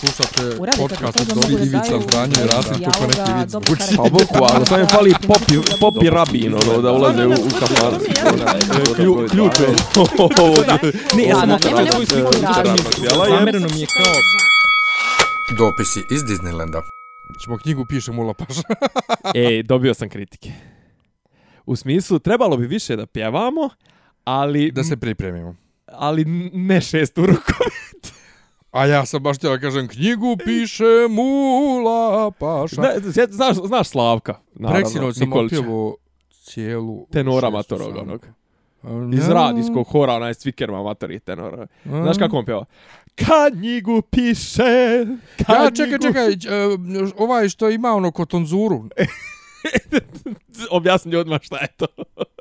Slušate podcast od Dobri Ivica Zdranje i Rasim neki vic dobro zvuči. Pa boku, ali samo je fali popi, popi rabin, ono, da ulaze u, u. Klju- Ključ je. Ne, ja sam svoju sliku. Zamereno mi je kao... Dopisi iz Disneylanda. Ćemo knjigu piše Mula Paša. Ej, dobio sam kritike. U smislu, trebalo bi više da pjevamo, ali... da se pripremimo. Ali ne šest u rukom. A ja sam baš htjela da kažem knjigu piše Mula Paša. Zna, zna- znaš, znaš Slavka, naravno. Preksinoć sam otpjevo cijelu... Tenora matorog, onog. Iz ne. radijskog hora, onaj s cvikerma matori tenora. A. Znaš kako on pjeva? Knjigu piše, Ja, čekaj, čekaj, e, ovaj što ima ono kotonzuru, Objasni odmah šta je to.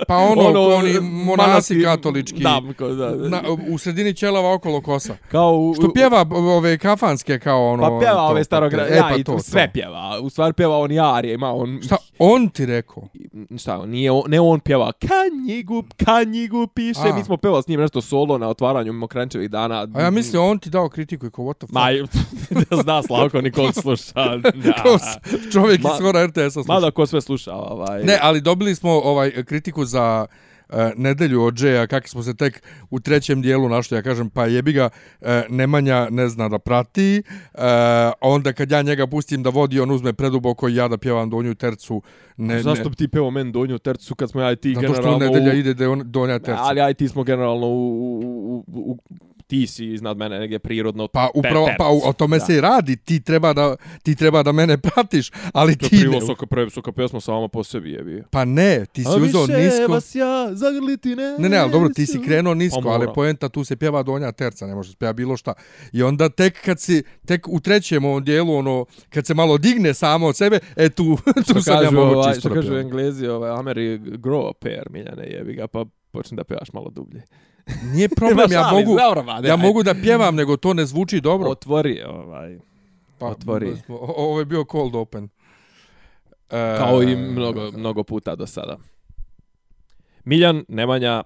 pa ono, ono oni monasi katolički, Da, ko- da, da. na, u sredini ćelava okolo kosa. Kao u, Što pjeva ove kafanske kao ono... Pa pjeva to, ove pa starogra... e, ja, pa i to, sve to. pjeva. U stvari pjeva on Jarije, ima on... Šta, on ti rekao? Šta, on, nije, on- ne on pjeva Kanjigu, Kanjigu piše. A. Mi smo pevali s njim nešto solo na otvaranju Mokrančevih dana. A ja mislim, on ti dao kritiku i ko, what the fuck? Ma, zna Slavko, Nikol sluša. S- čovjek Ma- iz skora RTS-a sluša. Mada ko sve sluša, ovaj... Ne, ali dobili smo ovaj kritiku za uh, nedelju od Džeja, kako smo se tek u trećem dijelu našli, ja kažem, pa jebi ga, uh, Nemanja ne zna da prati, uh, onda kad ja njega pustim da vodi, on uzme preduboko i ja da pjevam donju tercu. Ne, Zašto ne, bi ti pevao meni donju tercu kad smo ja i ti Zato što generalno... nedelja u- ide da je on, donja terca. Ali ja i ti smo generalno u, u, u, u ti si iznad mene negdje prirodno Pa upravo pa o tome Da. se i radi, ti treba da ti treba da mene pratiš, ali To ti ne, soka previsoka pjesma sama po sebi je pa ne, ti si uzeo nisko. vas ja zagrliti ne. Ne, ne, ali dobro, ti si krenuo nisko, Pa ali mora. poenta tu se pjeva donja terca, ne može se pjeva bilo šta. I onda tek kad si, tek u trećem ovom dijelu, ono, kad se malo digne samo od sebe, e tu, tu sad ja mogu ovaj, čisto što kažu englezi, ovaj, Ameri grow a pair, miljane jebi ga, pa počne da pevaš malo dublje. Nije problem, ja mogu, ma, ja mogu da pjevam, nego to ne zvuči dobro. Otvori, ovaj, Pa, otvori. Ovo je bio cold open. E, kao i mnogo, mnogo puta do sada. Miljan, Nemanja,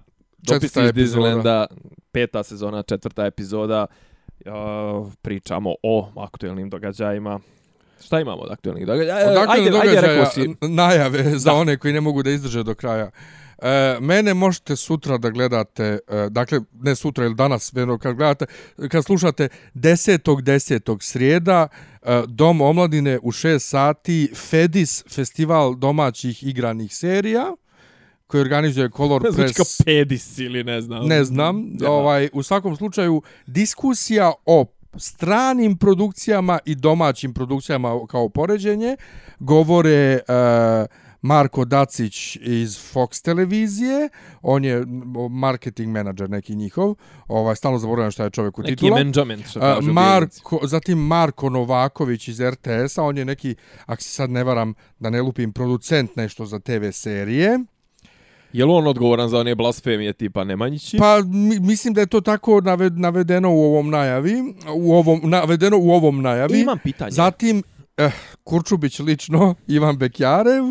Četvrta iz. Disneylanda, peta sezona, četvrta epizoda, uh, pričamo o aktuelnim događajima. Šta imamo od aktuelnih događaja? Odakle ajde, događaja, ajde, rekao si. najave za Da. one koji ne mogu da izdrže do kraja. E, mene možete sutra da gledate, e, dakle, ne sutra ili danas, vjerno, kad gledate, kad slušate 10. 10. srijeda, e, Dom omladine u 6 sati, FEDIS, festival domaćih igranih serija, koji organizuje Color Ne znači kao Press. pedis ili ne znam. Ne znam, Ja. ovaj u svakom slučaju diskusija o stranim produkcijama i domaćim produkcijama kao poređenje govore uh, Marko Dacić iz Fox televizije, on je marketing menadžer neki njihov, ovaj stalno zaboravljam šta je čovjek u Neki titula. management, što kažu. Marko, zatim Marko Novaković iz RTS-a, on je neki, ako se sad ne varam, da ne lupim, producent nešto za TV serije. Je li on odgovoran za one blasfemije tipa Nemanjići? Pa mi, mislim da je to tako naved- navedeno u ovom najavi, u ovom navedeno u ovom najavi. Imam pitanje. Zatim eh, Kurčubić lično, Ivan Bekjarev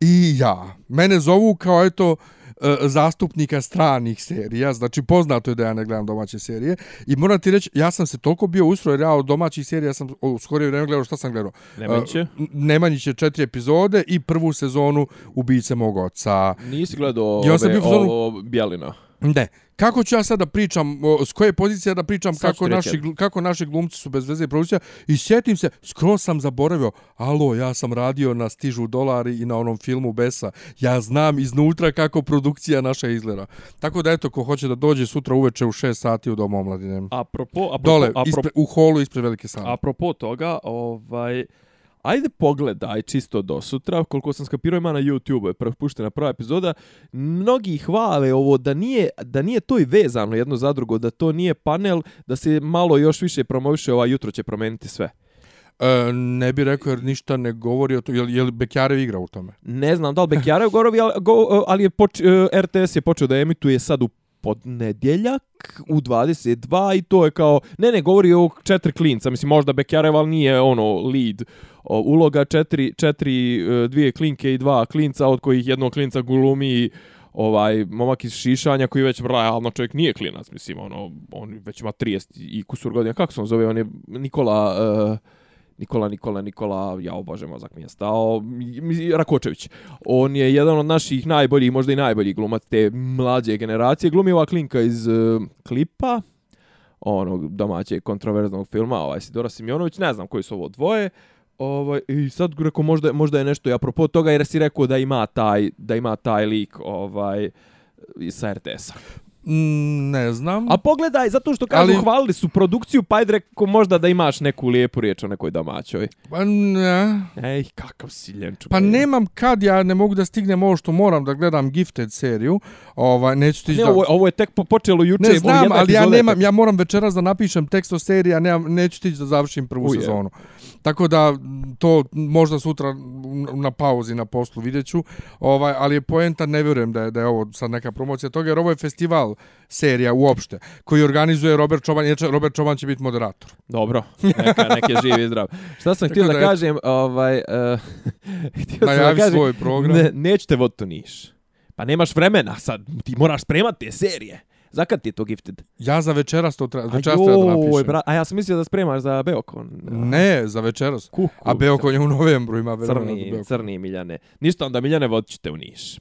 i ja. Mene zovu kao eto eh, zastupnika stranih serija, znači poznato je da ja ne gledam domaće serije i moram ti reći, ja sam se toliko bio usro jer ja od domaćih serija sam u skorije vreme gledao, šta sam gledao? Nemanjiće? Eh, Nemanjić je četiri epizode i prvu sezonu Ubice mog oca. Nisi gledao Ja sam ove, bio Bjelina? Ne. Kako ću ja sad da pričam, o, s koje pozicije da pričam Sad kako naši, kako naši glumci su bez veze produkcija i sjetim se, skoro sam zaboravio, alo, ja sam radio na Stižu dolari i na onom filmu Besa. Ja znam iznutra kako produkcija naša izgleda. Tako da eto, ko hoće da dođe sutra uveče u 6 sati u Dom omladine. Apropo, apropo, Dole, apropo, ispre, u holu ispred velike sale. apropo toga, ovaj, ajde pogledaj čisto do sutra, koliko sam skapirao ima na YouTube, je prepuštena prva epizoda, mnogi hvale ovo da nije, da nije to i vezano jedno za drugo, da to nije panel, da se malo još više promoviše, ovaj jutro će promeniti sve. E, ne bi rekao jer ništa ne govori o to. Je li, je li Bekjarev igra u tome? Ne znam da li Bekjarev gorovi, ali, go, ali je poč, eh, RTS je počeo da emituje sad u podnedjeljak u 22 i to je kao, ne ne, govori o četiri klinca, mislim možda Bekjarev, ali nije ono lead o, uloga, četiri, četiri, e, dvije klinke i dva klinca, od kojih jednog klinca glumi ovaj momak iz Šišanja koji već realno čovjek nije klinac, mislim, ono, on već ima 30 i kusur godina. Kako se on zove? On je Nikola... Uh, Nikola, Nikola, Nikola, ja obože mozak mi je stao, Rakočević. On je jedan od naših najboljih, možda i najbolji glumac te mlađe generacije. Glumi ova klinka iz uh, klipa, onog domaćeg kontroverznog filma, ovaj Sidora Simjonović, ne znam koji su ovo dvoje. Ovaj i sad reko možda možda je nešto i apropo toga jer si rekao da ima taj da ima taj lik ovaj sa RTS-a. Mm, ne znam. A pogledaj, zato što kažu Ali- hvalili su produkciju, pa ajde reko možda da imaš neku lijepu riječ o nekoj domaćoj. Pa, ne. Ej, kakav si ljenču. Pa nemam kad, ja ne mogu da stignem ovo što moram da gledam Gifted seriju. Ovaj, neću ti Ne, da... ovo, ovo je tek po- počelo juče. Ne znam, ali ja je nemam, ja moram večeras da napišem tekst o seriji, a nemam, neću tići da završim prvu Uje. sezonu. Tako da to možda sutra na pauzi na poslu vidjet ću, ovaj, ali je poenta, ne vjerujem da je, da je ovo sad neka promocija toga, jer ovo je festival serija uopšte, koji organizuje Robert Čoban, će- Robert Čoban će biti moderator. Dobro, neka, nek je živ i zdrav. Šta sam htio da, da, kažem, ovaj, uh, htio sam da kažem, svoj program. Ne, neću te voditi Niš. Pa nemaš vremena sad, ti moraš spremati te serije. Zakad ti je to gifted? Ja za večeras to treba, večeras treba da napišem. bra, a ja sam mislio da spremaš za Beokon. Ne, za večeras. Kuku, A Beokon je u novembru, ima vremena za crni, Beokon. crni Miljane. Ništa, onda Miljane vodit ću te u Niš.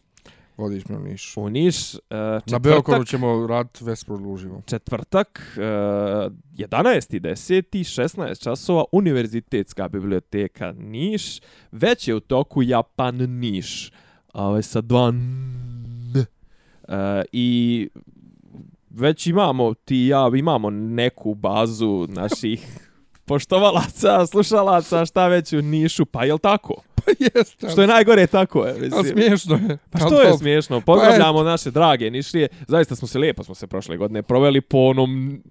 Vodiš me u Niš. U Niš, uh, četvrtak, Na Beokonu ćemo raditi Vesprod uživo. četvrtak, uh, 11.10. 16 časova, Univerzitetska biblioteka Niš, već je u toku Japan Niš, ovaj, sa dva n. Uh, I već imamo, ti ja, imamo neku bazu naših poštovalaca, slušalaca, šta već u Nišu, pa jel tako? Pa jeste. Što je najgore, tako je. A Mislim. smiješno je. Pa što je smiješno? Pozdravljamo naše drage Nišlije. Zaista smo se lijepo smo se prošle godine proveli po onom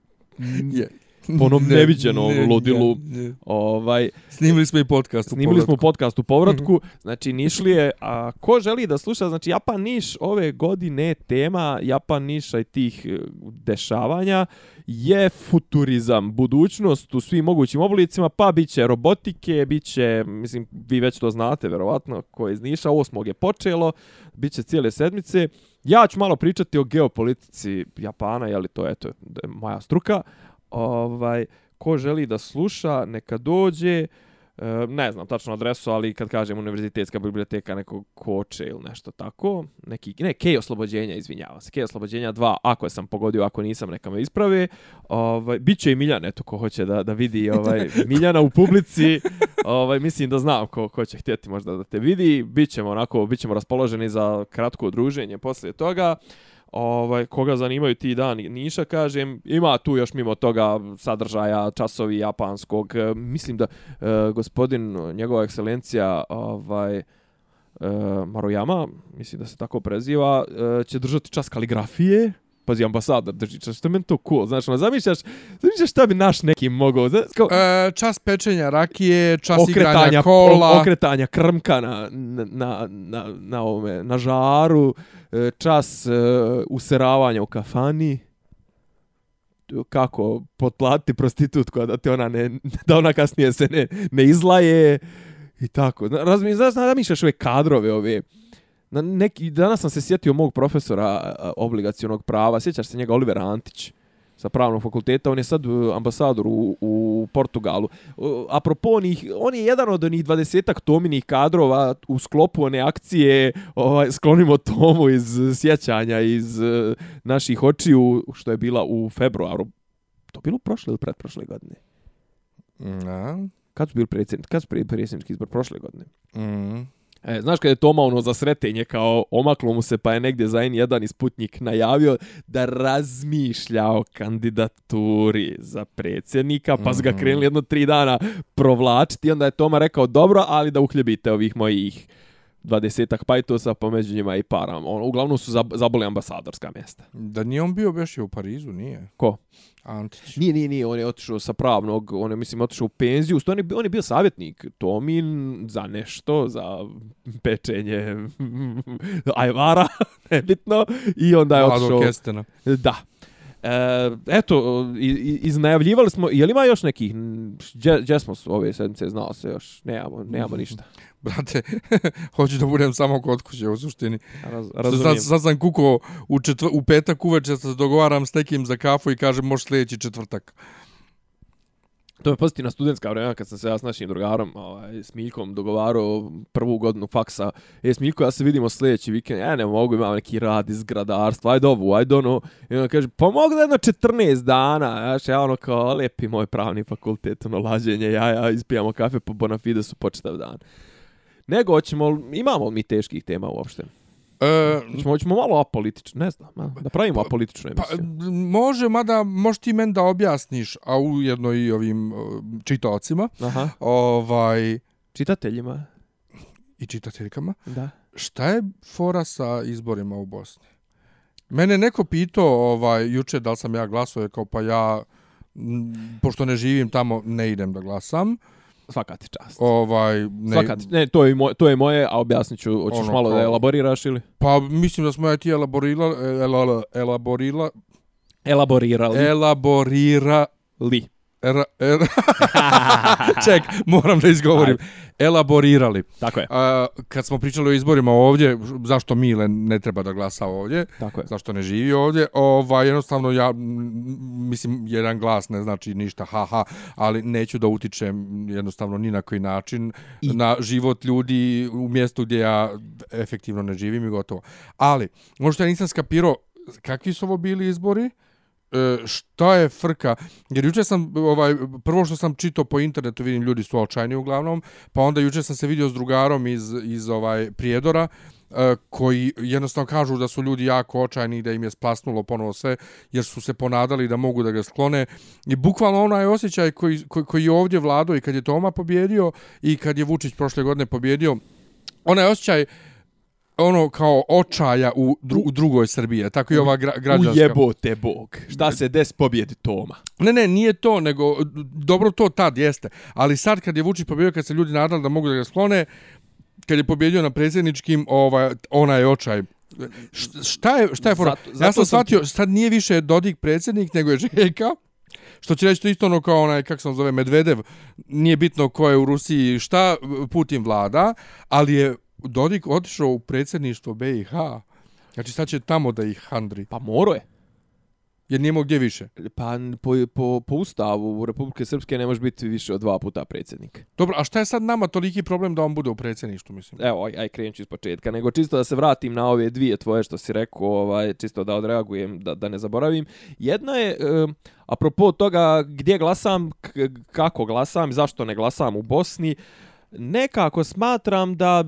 Je. po onom Ne, ludilu. ne, ne. ovaj Snimili smo i podcast u snimili smo povratku. podcast u povratku. Znači Nišlije, a ko želi da sluša, znači Japan Niš ove godine tema Japan Niša i tih e, dešavanja je futurizam, budućnost u svim mogućim oblicima, pa bit će robotike, bit će, mislim, vi već to znate, verovatno, ko je iz Niša, 8. je počelo, bit će cijele sedmice. Ja ću malo pričati o geopolitici Japana, je li to, eto, je moja struka. Ovaj, ko želi da sluša, neka dođe. E, ne znam tačno adresu, ali kad kažem univerzitetska biblioteka nekog koče ili nešto tako, neki, ne, Kej oslobođenja, izvinjavam se, Kej oslobođenja 2, ako sam pogodio, ako nisam, neka me isprave. Ovaj, Biće i Miljan, eto, ko hoće da, da vidi ovaj, Miljana u publici, ovaj, mislim da znam ko, ko će htjeti možda da te vidi, Bićemo onako, bićemo raspoloženi za kratko druženje poslije toga ovaj koga zanimaju ti dani. Niša kažem ima tu još mimo toga sadržaja časovi japanskog. E, mislim da e, gospodin njegova ekscelencija ovaj e, Maruyama mislim da se tako preziva e, će držati čas kaligrafije. Pazi, ambasador drži čas, što je meni to cool, znaš, ono, zamišljaš, zamišljaš šta bi naš neki mogao, znaš, kao, E, čas pečenja rakije, čas okretanja igranja kola. okretanja krmka na, na, na, na, ovome, na žaru, e, čas e, useravanja u kafani, kako potplati prostitutku, da te ona ne, da ona kasnije se ne, ne izlaje i tako. Zna- Razmi, znaš, da mišljaš ove kadrove ove, na neki, danas sam se sjetio mog profesora a, obligacionog prava, sjećaš se njega Oliver Antić sa pravnog fakulteta, on je sad uh, ambasador u, u Portugalu. Uh, apropo onih, on je jedan od onih dvadesetak tominih kadrova u sklopu one akcije ovaj, sklonimo tomu iz sjećanja, iz uh, naših očiju, što je bila u februaru. To bilo prošle ili pretprošle godine? Ja. Kad su bili predsjednik, kad su predsjednički izbor prošle godine? Mm. E, znaš kad je Toma ono za sretenje kao omaklo mu se pa je negdje za N1 isputnik najavio da razmišlja o kandidaturi za predsjednika, pa su ga Mhm. krenuli jedno tri dana provlačiti onda je Toma rekao dobro, ali da uhljebite ovih mojih dvadesetak pajtosa, pa među njima i param. On, uglavnom su zab zaboli ambasadorska mjesta. Da nije on bio baš i u Parizu, nije. Ko? Antić. Nije, nije, nije, on je otišao sa pravnog, on je, mislim, otišao u penziju, sto on je, on je bio savjetnik Tomin za nešto, za pečenje ajvara, nebitno, i onda je Vlado otišao... Kestena. Da. E, eto, iznajavljivali smo, je li ima još nekih, gdje, smo s ove sedmice, znao se još, nemamo, nemamo ništa. Brate, hoću da budem samo kod kuće u suštini. Raz, Sad, razumijem. sad sam kukao u, četvr, u petak uveče se dogovaram s nekim za kafu i kažem može sljedeći četvrtak. To je pozitivna studentska vremena kad sam se ja s našim drugarom, ovaj, s Miljkom, dogovarao prvu godinu faksa. E, s Miljko, ja se vidimo sljedeći vikend. Ja ne mogu, imam neki rad iz gradarstva, ajde ovu, ajde ono. I on kaže, pa mogu da jedno 14 dana. Znaš, ja ono kao, lepi moj pravni fakultet, ono, lađenje, ja, ja, ispijamo kafe po Bonafidesu su čitav dan. Nego, hoćemo, imamo mi teških tema uopšte. E, Hoćemo, hoćemo malo apolitično, ne znam, a, da pravimo apolitičnu pa, emisiju. može, mada možeš ti meni da objasniš, a ujedno i ovim uh, čitaocima, Aha, ovaj, čitateljima, i čitateljkama, da. šta je fora sa izborima u Bosni? Mene neko pitao ovaj, juče da li sam ja glasao, kao pa ja, m, pošto ne živim tamo, ne idem da glasam. Svaka ti čast. Ovaj, ne, Svaka ti, ne, to je, moj, to je moje, a objasnit ću, hoćeš Ono malo da elaboriraš ili? Pa mislim da smo ja ti elaborila, elala, elaborila, Elaborirali. elaborira, Li. Era, era, ček, moram da izgovorim, elaborirali. Tako je. A, kad smo pričali o izborima ovdje, zašto Mile ne treba da glasa ovdje, Tako je. zašto ne živi ovdje, ovaj, jednostavno ja, mislim, jedan glas ne znači ništa, haha, ali neću da utičem jednostavno ni na koji način I- na život ljudi u mjestu gdje ja efektivno ne živim i gotovo. Ali, možda ja nisam skapirao kakvi su ovo bili izbori, E, šta je frka, jer juče sam, ovaj, prvo što sam čitao po internetu, vidim ljudi su očajni uglavnom, pa onda juče sam se vidio s drugarom iz, iz ovaj Prijedora, e, koji jednostavno kažu da su ljudi jako očajni da im je splasnulo ponovo sve, jer su se ponadali da mogu da ga sklone. I bukvalno onaj osjećaj koji, koji, koji je ovdje vladao i kad je Toma pobjedio i kad je Vučić prošle godine pobjedio, onaj osjećaj ono kao očaja u, dru, u drugoj Srbiji, tako i ova gra, građanska. Ujebote Bog. Šta se des pobjedi Toma? Ne, ne, nije to, nego dobro to tad jeste. Ali sad kad je Vučić pobjedio, kad se ljudi nadali da mogu da ga sklone, kad je pobjedio na predsjedničkim, ovaj, onaj očaj. Šta je, šta je fora? Zato- zato ja sam sam- shvatio, sad nije više Dodik predsjednik, nego je Željka. Što će reći to isto ono kao onaj, kako se on zove, Medvedev. Nije bitno ko je u Rusiji šta Putin vlada, ali je Dodik otišao u predsjedništvo BiH. Znači sad će tamo da ih handri. Pa moro je. Jer nije gdje više. Pa po, po, po ustavu Republike Srpske ne može biti više od dva puta predsjednik. Dobro, a šta je sad nama toliki problem da on bude u predsjedništvu, mislim? Evo, aj, aj krenut ću iz početka. Nego čisto da se vratim na ove dvije tvoje što si rekao, ovaj, čisto da odreagujem, da, da ne zaboravim. Jedna je, e, apropo toga gdje glasam, kako glasam, zašto ne glasam u Bosni, nekako smatram da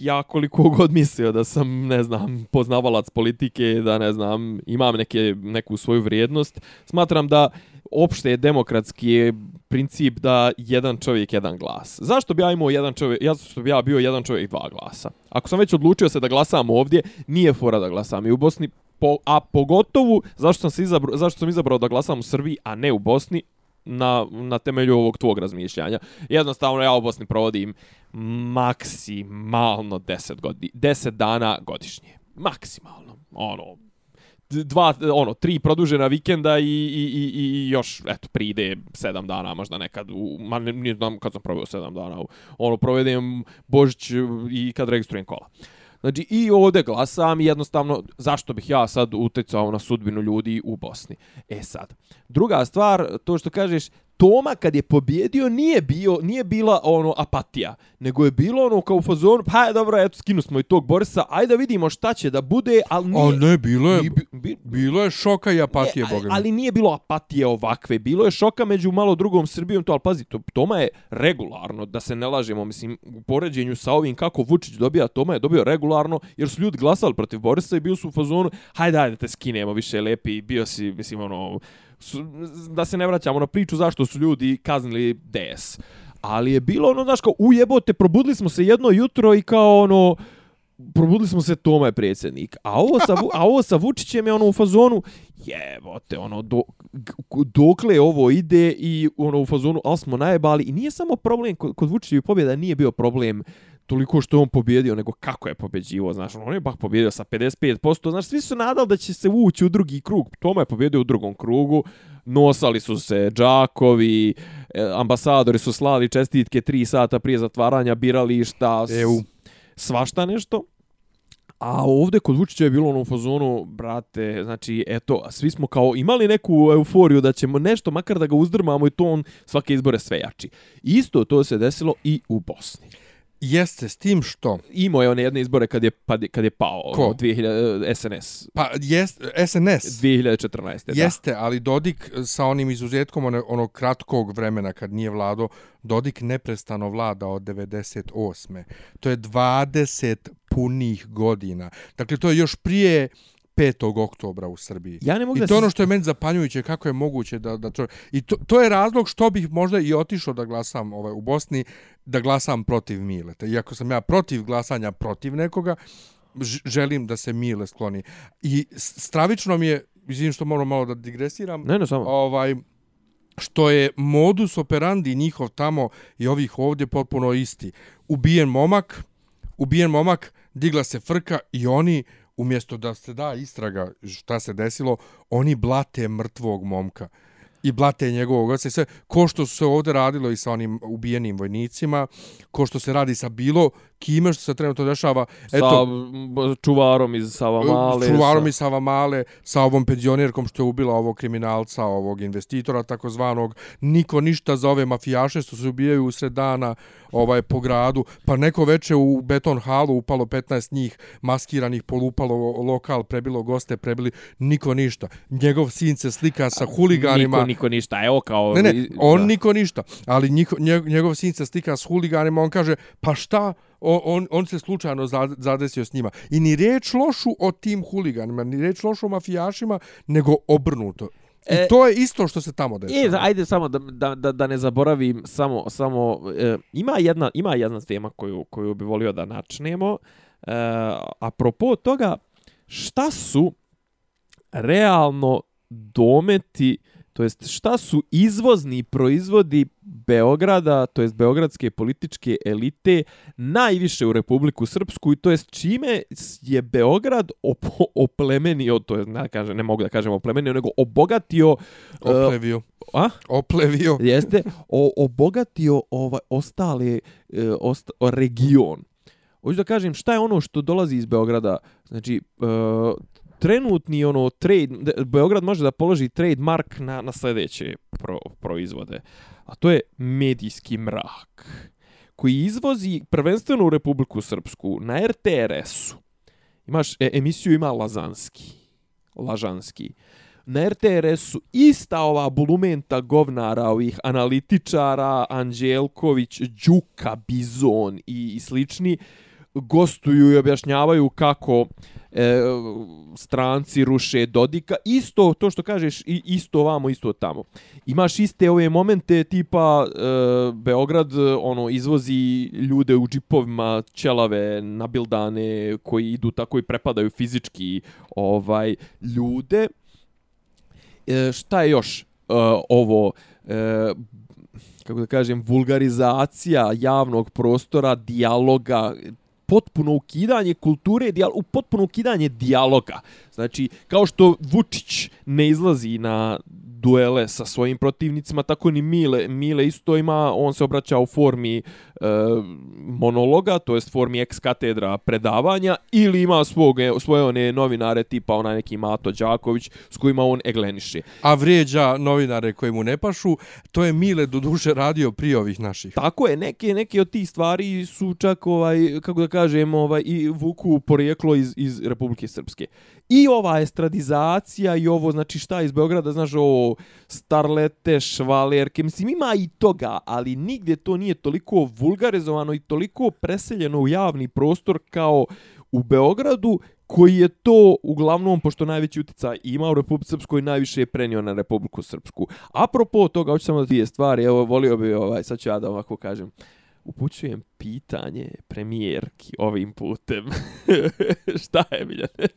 ja koliko god mislio da sam, ne znam, poznavalac politike, da ne znam, imam neke, neku svoju vrijednost, smatram da opšte je demokratski je princip da jedan čovjek, jedan glas. Zašto bi ja imao jedan čovjek, ja što bi ja bio jedan čovjek, dva glasa? Ako sam već odlučio se da glasam ovdje, nije fora da glasam i u Bosni, po, a pogotovo zašto sam, se izabrao, zašto sam izabrao da glasam u Srbiji, a ne u Bosni, na, na temelju ovog tvog razmišljanja. Jednostavno ja u Bosni provodim maksimalno 10 godi, 10 dana godišnje. Maksimalno. Ono dva ono tri produžena vikenda i, i, i, i još eto pride 7 dana možda nekad u ma ne, ne znam kad sam proveo 7 dana u, ono provedem Božić i kad registrujem kola. Znači i ovdje glasam i jednostavno zašto bih ja sad uticao na sudbinu ljudi u Bosni. E sad, druga stvar, to što kažeš, Toma kad je pobjedio nije bio nije bila ono apatija, nego je bilo ono kao u fazonu, pa je dobro, eto skinu smo i tog Borisa, ajde da vidimo šta će da bude, ali nije... A ne, bilo je, nije bi- bi- bilo je šoka i apatije, boga ali nije bilo apatije ovakve. Bilo je šoka među malo drugom Srbijom, to, ali pazi, to, Toma je regularno, da se ne lažemo, mislim, u poređenju sa ovim kako Vučić dobija, Toma je dobio regularno, jer su ljudi glasali protiv Borisa i bili su u fazonu, hajde, hajde, te skinemo više lepi, bio si, mislim, ono, su, da se ne vraćamo na priču zašto su ljudi kaznili DS. Ali je bilo ono, znaš, kao, ujebote, probudili smo se jedno jutro i kao, ono, probudili smo se Toma je predsjednik. A ovo sa, a ovo sa Vučićem je ono u fazonu, jebote, ono, do, dokle ovo ide i ono u fazonu, ali smo najebali. I nije samo problem, kod, kod Vučićevi pobjeda nije bio problem toliko što je on pobjedio, nego kako je pobjeđivo, znaš, on je bak pobjedio sa 55%, znaš, svi su nadali da će se ući u drugi krug, Toma je pobjedio u drugom krugu, nosali su se džakovi, e, ambasadori su slali čestitke 3 sata prije zatvaranja birališta, EU. svašta nešto. A ovde kod Vučića je bilo ono u fazonu, brate, znači, eto, svi smo kao imali neku euforiju da ćemo nešto, makar da ga uzdrmamo i to on svake izbore sve jači. Isto to se desilo i u Bosni. Jeste s tim što Imao je one jedne izbore kad je, kad je, kad je pao. Ko? ono, 2000, SNS. pa jest SNS 2014. Jeste, ali Dodik sa onim izuzetkom one, onog kratkog vremena kad nije vlado, Dodik neprestano vlada od 98. To je 20 punih godina. Dakle, to je još prije 5. oktobra u Srbiji. Ja ne mogu I da to se- ono što je meni zapanjujuće, kako je moguće da... da to, I to, to je razlog što bih možda i otišao da glasam ovaj, u Bosni, da glasam protiv Mileta. Iako sam ja protiv glasanja protiv nekoga, želim da se Mile skloni. I stravično mi je, izvinim što moram malo da digresiram, Ne, ne, samo. ovaj što je modus operandi njihov tamo i ovih ovdje potpuno isti. Ubijen momak, ubijen momak, digla se frka i oni umjesto da se da istraga šta se desilo, oni blate mrtvog momka i blate njegovog oca i sve, ko što se ovdje radilo i sa onim ubijenim vojnicima, ko što se radi sa bilo kime što se trenutno dešava, Sa eto, m, čuvarom iz Savamale. čuvarom sa... iz Savamale, sa ovom penzionerkom što je ubila ovog kriminalca, ovog investitora takozvanog, niko ništa za ove mafijaše što se ubijaju usred dana ovaj, po gradu, pa neko veče u beton halu upalo 15 njih maskiranih, polupalo lokal, prebilo goste, prebili, niko ništa. Njegov sin se slika sa huliganima. Niko, niko ništa, evo kao... Ne, ne, on da. niko ništa, ali njiko, njeg- njegov sin se slika s huliganima, on kaže, pa šta, on, on, on se slučajno za- zadesio s njima. I ni reč lošu o tim huliganima, ni reč lošu o mafijašima, nego obrnuto. I E, to je isto što se tamo E, dešava. ajde samo da, da, da, da ne zaboravim, samo, samo e, ima, jedna, ima jedna tema koju, koju bi volio da načnemo. E, apropo toga, šta su realno dometi, to jest šta su izvozni proizvodi Beograda, to jest beogradske političke elite najviše u Republiku Srpsku i to jest čime je Beograd op oplemenio, to je, ne, kažem, ne mogu da kažem oplemenio, nego obogatio e, Oplevio. a? Oplevio. Jeste o, obogatio ovaj ostale e, osta, o region. Hoću da kažem šta je ono što dolazi iz Beograda. Znači e, trenutni ono trade Beograd može da položi trademark na na sljedeće pro, proizvode. A to je medijski mrak koji izvozi prvenstveno u Republiku Srpsku na RTRS-u. Imaš e, emisiju ima Lazanski. Lažanski na RTRS-u ista ova bulumenta govnara, ovih analitičara, Anđelković, Đuka, Bizon i, i slični, gostuju i objašnjavaju kako e, stranci ruše Dodika. Isto to što kažeš, i, isto vamo, isto tamo. Imaš iste ove momente tipa e, Beograd ono izvozi ljude u džipovima ćelave nabildane koji idu tako i prepadaju fizički ovaj ljude e, šta je još e, ovo e, kako da kažem vulgarizacija javnog prostora dijaloga potpuno ukidanje kulture dijal u potpuno ukidanje dijaloga znači kao što Vučić ne izlazi na duele sa svojim protivnicima tako ni Mile Mile isto ima on se obraća u formi e, monologa to jest formi ex katedra predavanja ili ima svog svoje one novinare tipa onaj neki Mato Đaković s kojima on egleniše A vrijeđa novinare koji mu ne pašu, to je Mile do duše radio prije ovih naših. Tako je, neke neke od tih stvari su čak ovaj kako da kažem, ovaj i vuku porijeklo iz iz Republike Srpske. I ova estradizacija i ovo znači šta iz Beograda, znaš ovo starlete, švalerke, mislim ima i toga, ali nigdje to nije toliko vulgarizovano i toliko preseljeno u javni prostor kao u Beogradu koji je to uglavnom, pošto najveći uticaj ima u Republiku Srpskoj, najviše je prenio na Republiku Srpsku. Apropo toga, hoću samo dvije stvari, evo, volio bi, ovaj, sad ću ja da ovako kažem, upućujem pitanje premijerki ovim putem. Šta je, Miljane?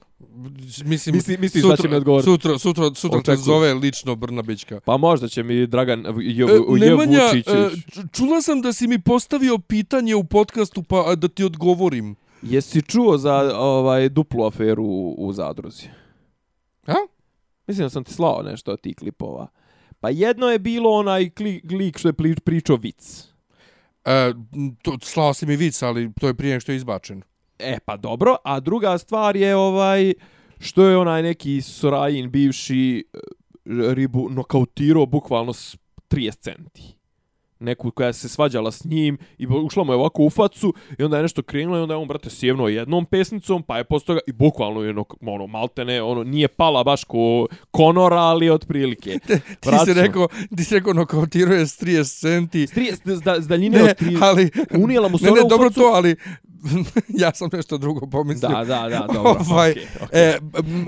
Mislim, Misli- misliš da će mi odgovoriti? Sutra, sutra, sutra te zove lično Brnabićka. Pa možda će mi Dragan J, E, Nemanja, Vučićić. e, ču- čula sam da si mi postavio pitanje u podcastu pa da ti odgovorim. Jesi čuo za ovaj duplu aferu u, u zadruzi? A? Mislim da sam ti slao nešto od tih klipova. Pa jedno je bilo onaj kli, lik što je pri- pričao vic. E, to, slao si mi vic, ali to je prije što je izbačen. E pa dobro, a druga stvar je ovaj što je onaj neki Sorajin bivši e, ribu nokautirao bukvalno s 30 centi. Neku koja se svađala s njim i ušla mu je ovako u facu i onda je nešto krenulo i onda je on, brate, sjevnuo jednom pesnicom, pa je posto toga i bukvalno je ono, ono maltene, ono, nije pala baš ko konora, ali otprilike. Ti si Vraćamo. rekao, ti si rekao nokautirao je s 30 centi. S, 30, s, da, s daljine Ne, od 30, ali... unijela mu se Ne, ne, u dobro facu. to, ali ja sam nešto drugo pomislio. Da, da, da, dobro. Ovaj, okej, okej. E, E,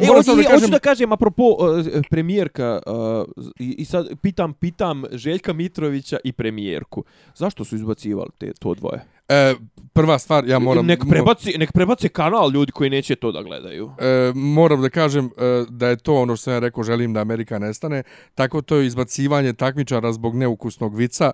moram sam hoću, da hoću kažem, da kažem, apropo uh, premijerka, uh, i, i sad pitam, pitam Željka Mitrovića i premijerku, zašto su izbacivali te, to dvoje? e, prva stvar, ja moram... nek, prebaci, nek prebaci kanal ljudi koji neće to da gledaju. E, moram da kažem e, da je to ono što sam ja rekao, želim da Amerika nestane. Tako to je izbacivanje takmičara zbog neukusnog vica,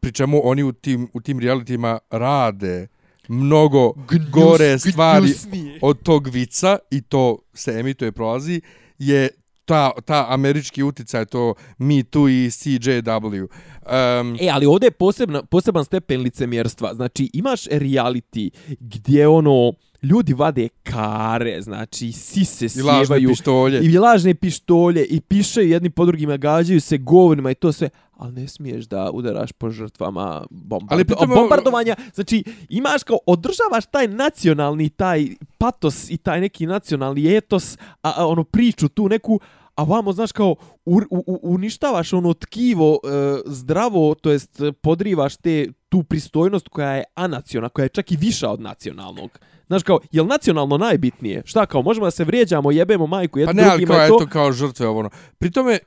pri čemu oni u tim, u tim realitima rade mnogo gore stvari gnjusnije. od tog vica i to se emituje prolazi je ta, ta američki uticaj, to Me Too i CJW. Um, E, ali ovdje je posebna, poseban stepen licemjerstva. Znači, imaš reality gdje ono, ljudi vade kare, znači, sise I lažne sjevaju. pištolje. I lažne pištolje i pišaju jedni po drugima, gađaju se govorima i to sve, ali ne smiješ da udaraš po žrtvama bombard... Ali pritom- bombardovanja. Znači, imaš kao, održavaš taj nacionalni, taj patos i taj neki nacionalni etos, a, a ono priču tu neku, a vamo, znaš, kao, u, u, uništavaš ono tkivo e, zdravo, to jest podrivaš te, tu pristojnost koja je anacionalna, koja je čak i viša od nacionalnog. Znaš kao, je nacionalno najbitnije? Šta kao, možemo da se vrijeđamo, jebemo majku Pa jednu ne, ali drugima kao, i to? eto, kao žrtve ovo. ono. Pri tome,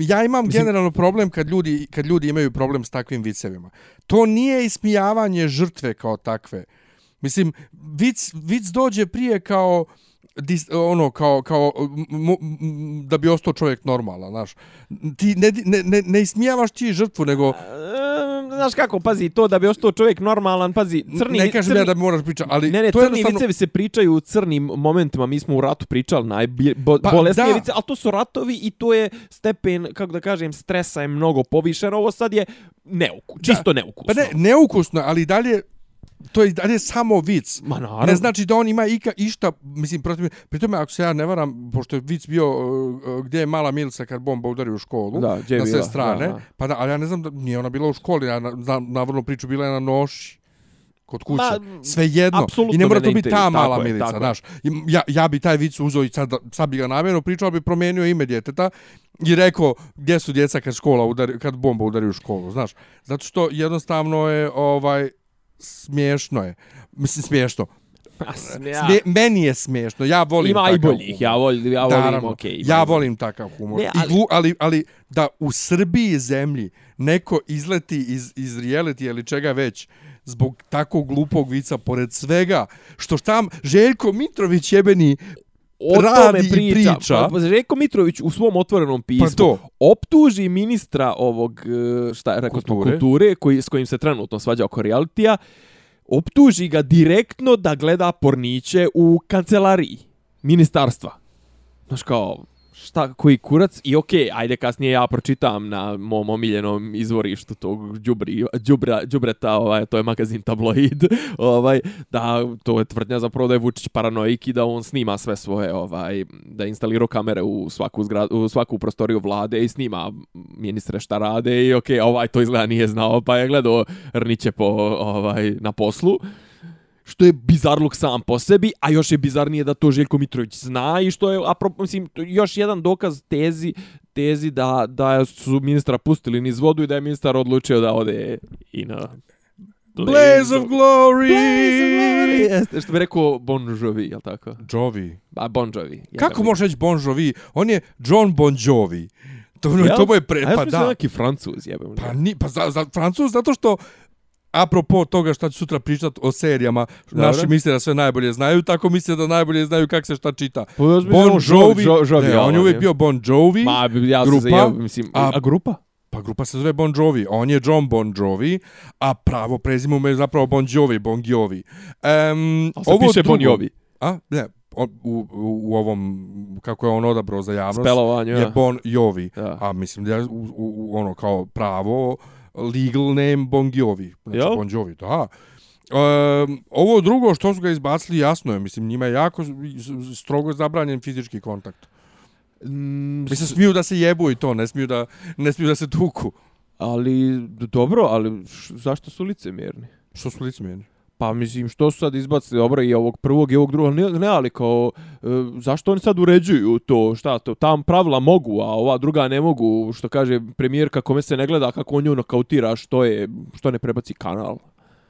ja imam Mislim- generalno problem kad ljudi, kad ljudi imaju problem s takvim vicevima. To nije ismijavanje žrtve kao takve. Mislim, vic, vic dođe prije kao dis, ono kao kao m, m, da bi ostao čovjek normalan, znaš. Ti ne, ne, ne, ne ismijavaš ti žrtvu, nego znaš kako, pazi, to da bi ostao čovjek normalan, pazi, crni... ne kažem crni, ja da moraš pričati, ali Ne, ne, to crni jednostavno... vicevi se pričaju u crnim momentima, mi smo u ratu pričali najbolesnije Pa, bolesnije vice, ali to su ratovi i to je stepen, kako da kažem, stresa je mnogo povišen, ovo sad je neuku, čisto neukusno. Pa ne, neukusno, ali dalje to je dalje samo vic. Ma naravno. Ne znači da on ima ika, išta, mislim, protiv, pri tome, ako se ja ne varam, pošto je vic bio uh, gdje je mala Milica kad bomba udari u školu, Da, gdje je na sve bila, strane, da, da. pa da, ali ja ne znam da nije ona bila u školi, ja na, na, navrlo priču bila je na noši kod kuće. Ma, Sve jedno. I ne mora to biti ta mala je, Milica, znaš. Ja, ja bi taj vic uzeo i sad, sad bi ga namjerno pričao, bi promijenio ime djeteta i rekao gdje su djeca kad škola udari, kad bomba udari u školu, znaš. Zato što jednostavno je ovaj smiješno je. Mislim smiješno. Ja. Smije, meni je smiješno. Ja volim Ima takav i boljih, humor. ja volim, ja volim, Naravno, okej. ima ja boljih. volim takav humor. Ne, ali-. I ali, ali da u Srbiji zemlji neko izleti iz, iz reality ili čega već zbog takvog glupog vica, pored svega, što tam Željko Mitrović jebeni o tome radi priča. priča. Pa, Željko Mitrović u svom otvorenom pismu Pa to. optuži ministra ovog, e, šta je rekao Kulture. kulture, koji, s kojim se trenutno svađa oko realitija, optuži ga direktno da gleda porniće u kancelariji ministarstva. Znaš kao, šta, koji kurac i okej, ajde kasnije ja pročitam na mom omiljenom izvorištu tog đubri, đubra, đubreta, ovaj, to je magazin Tabloid, ovaj, da to je tvrdnja zapravo da je Vučić paranoik i da on snima sve svoje, ovaj, da je instalirao kamere u svaku, zgrad, u svaku prostoriju vlade i snima ministre šta rade i okej, ovaj to izgleda nije znao, pa je gledao Rniće po, ovaj, na poslu što je bizarluk sam po sebi, a još je bizarnije da to Željko Mitrović zna i što je, apro, mislim, to je još jedan dokaz tezi, tezi da, da su ministra pustili niz vodu i da je ministar odlučio da ode i na... Blaze of Glory! Blaze of Glory! Jeste, što bi rekao Bon Jovi, jel tako? Jovi. A Bon Jovi. Kako možeš reći Bon Jovi? On je John Bon Jovi. To, Jel? to mu je pre... A ja Pa sam da. neki francuz, jebem. Pa, ni, pa za, za Francuz, zato što apropo toga šta ću sutra pričat o serijama, Dobro. naši misle da sve najbolje znaju, tako misle da najbolje znaju kako se šta čita. Pa Bon Jovi, Jo- Jovi, ne, on je uvijek je. bio Bon Jovi, Ma, ja grupa, ja, mislim, a- a, grupa? pa grupa se zove Bon Jovi, on je John Bon Jovi, a pravo prezime mu je zapravo Bon Jovi, Bon Jovi. Um, Ali se piše Bon Jovi. A, ne, on, u, u, u ovom, kako je on odabrao za javnost, Spelovanju, je ja. Bon Jovi. Ja. A mislim da je u, u, u ono kao pravo legal name Bon Jovi. Znači Jel? Bon Jovi, da. Um, ovo drugo što su ga izbacili jasno je, mislim njima je jako strogo zabranjen fizički kontakt. Mm, Mislim smiju da se jebu i to, ne smiju da ne smiju da se tuku. ali, dobro, ali š, zašto su licemjerni? Što su licemjerni? Pa mislim, što su sad izbacili dobro i ovog prvog i ovog drugog, ne, ne ali kao, e, zašto oni sad uređuju to, šta to, tam pravila mogu, a ova druga ne mogu, što kaže premijerka kome se ne gleda kako on nju nokautira, što je, što ne prebaci kanal.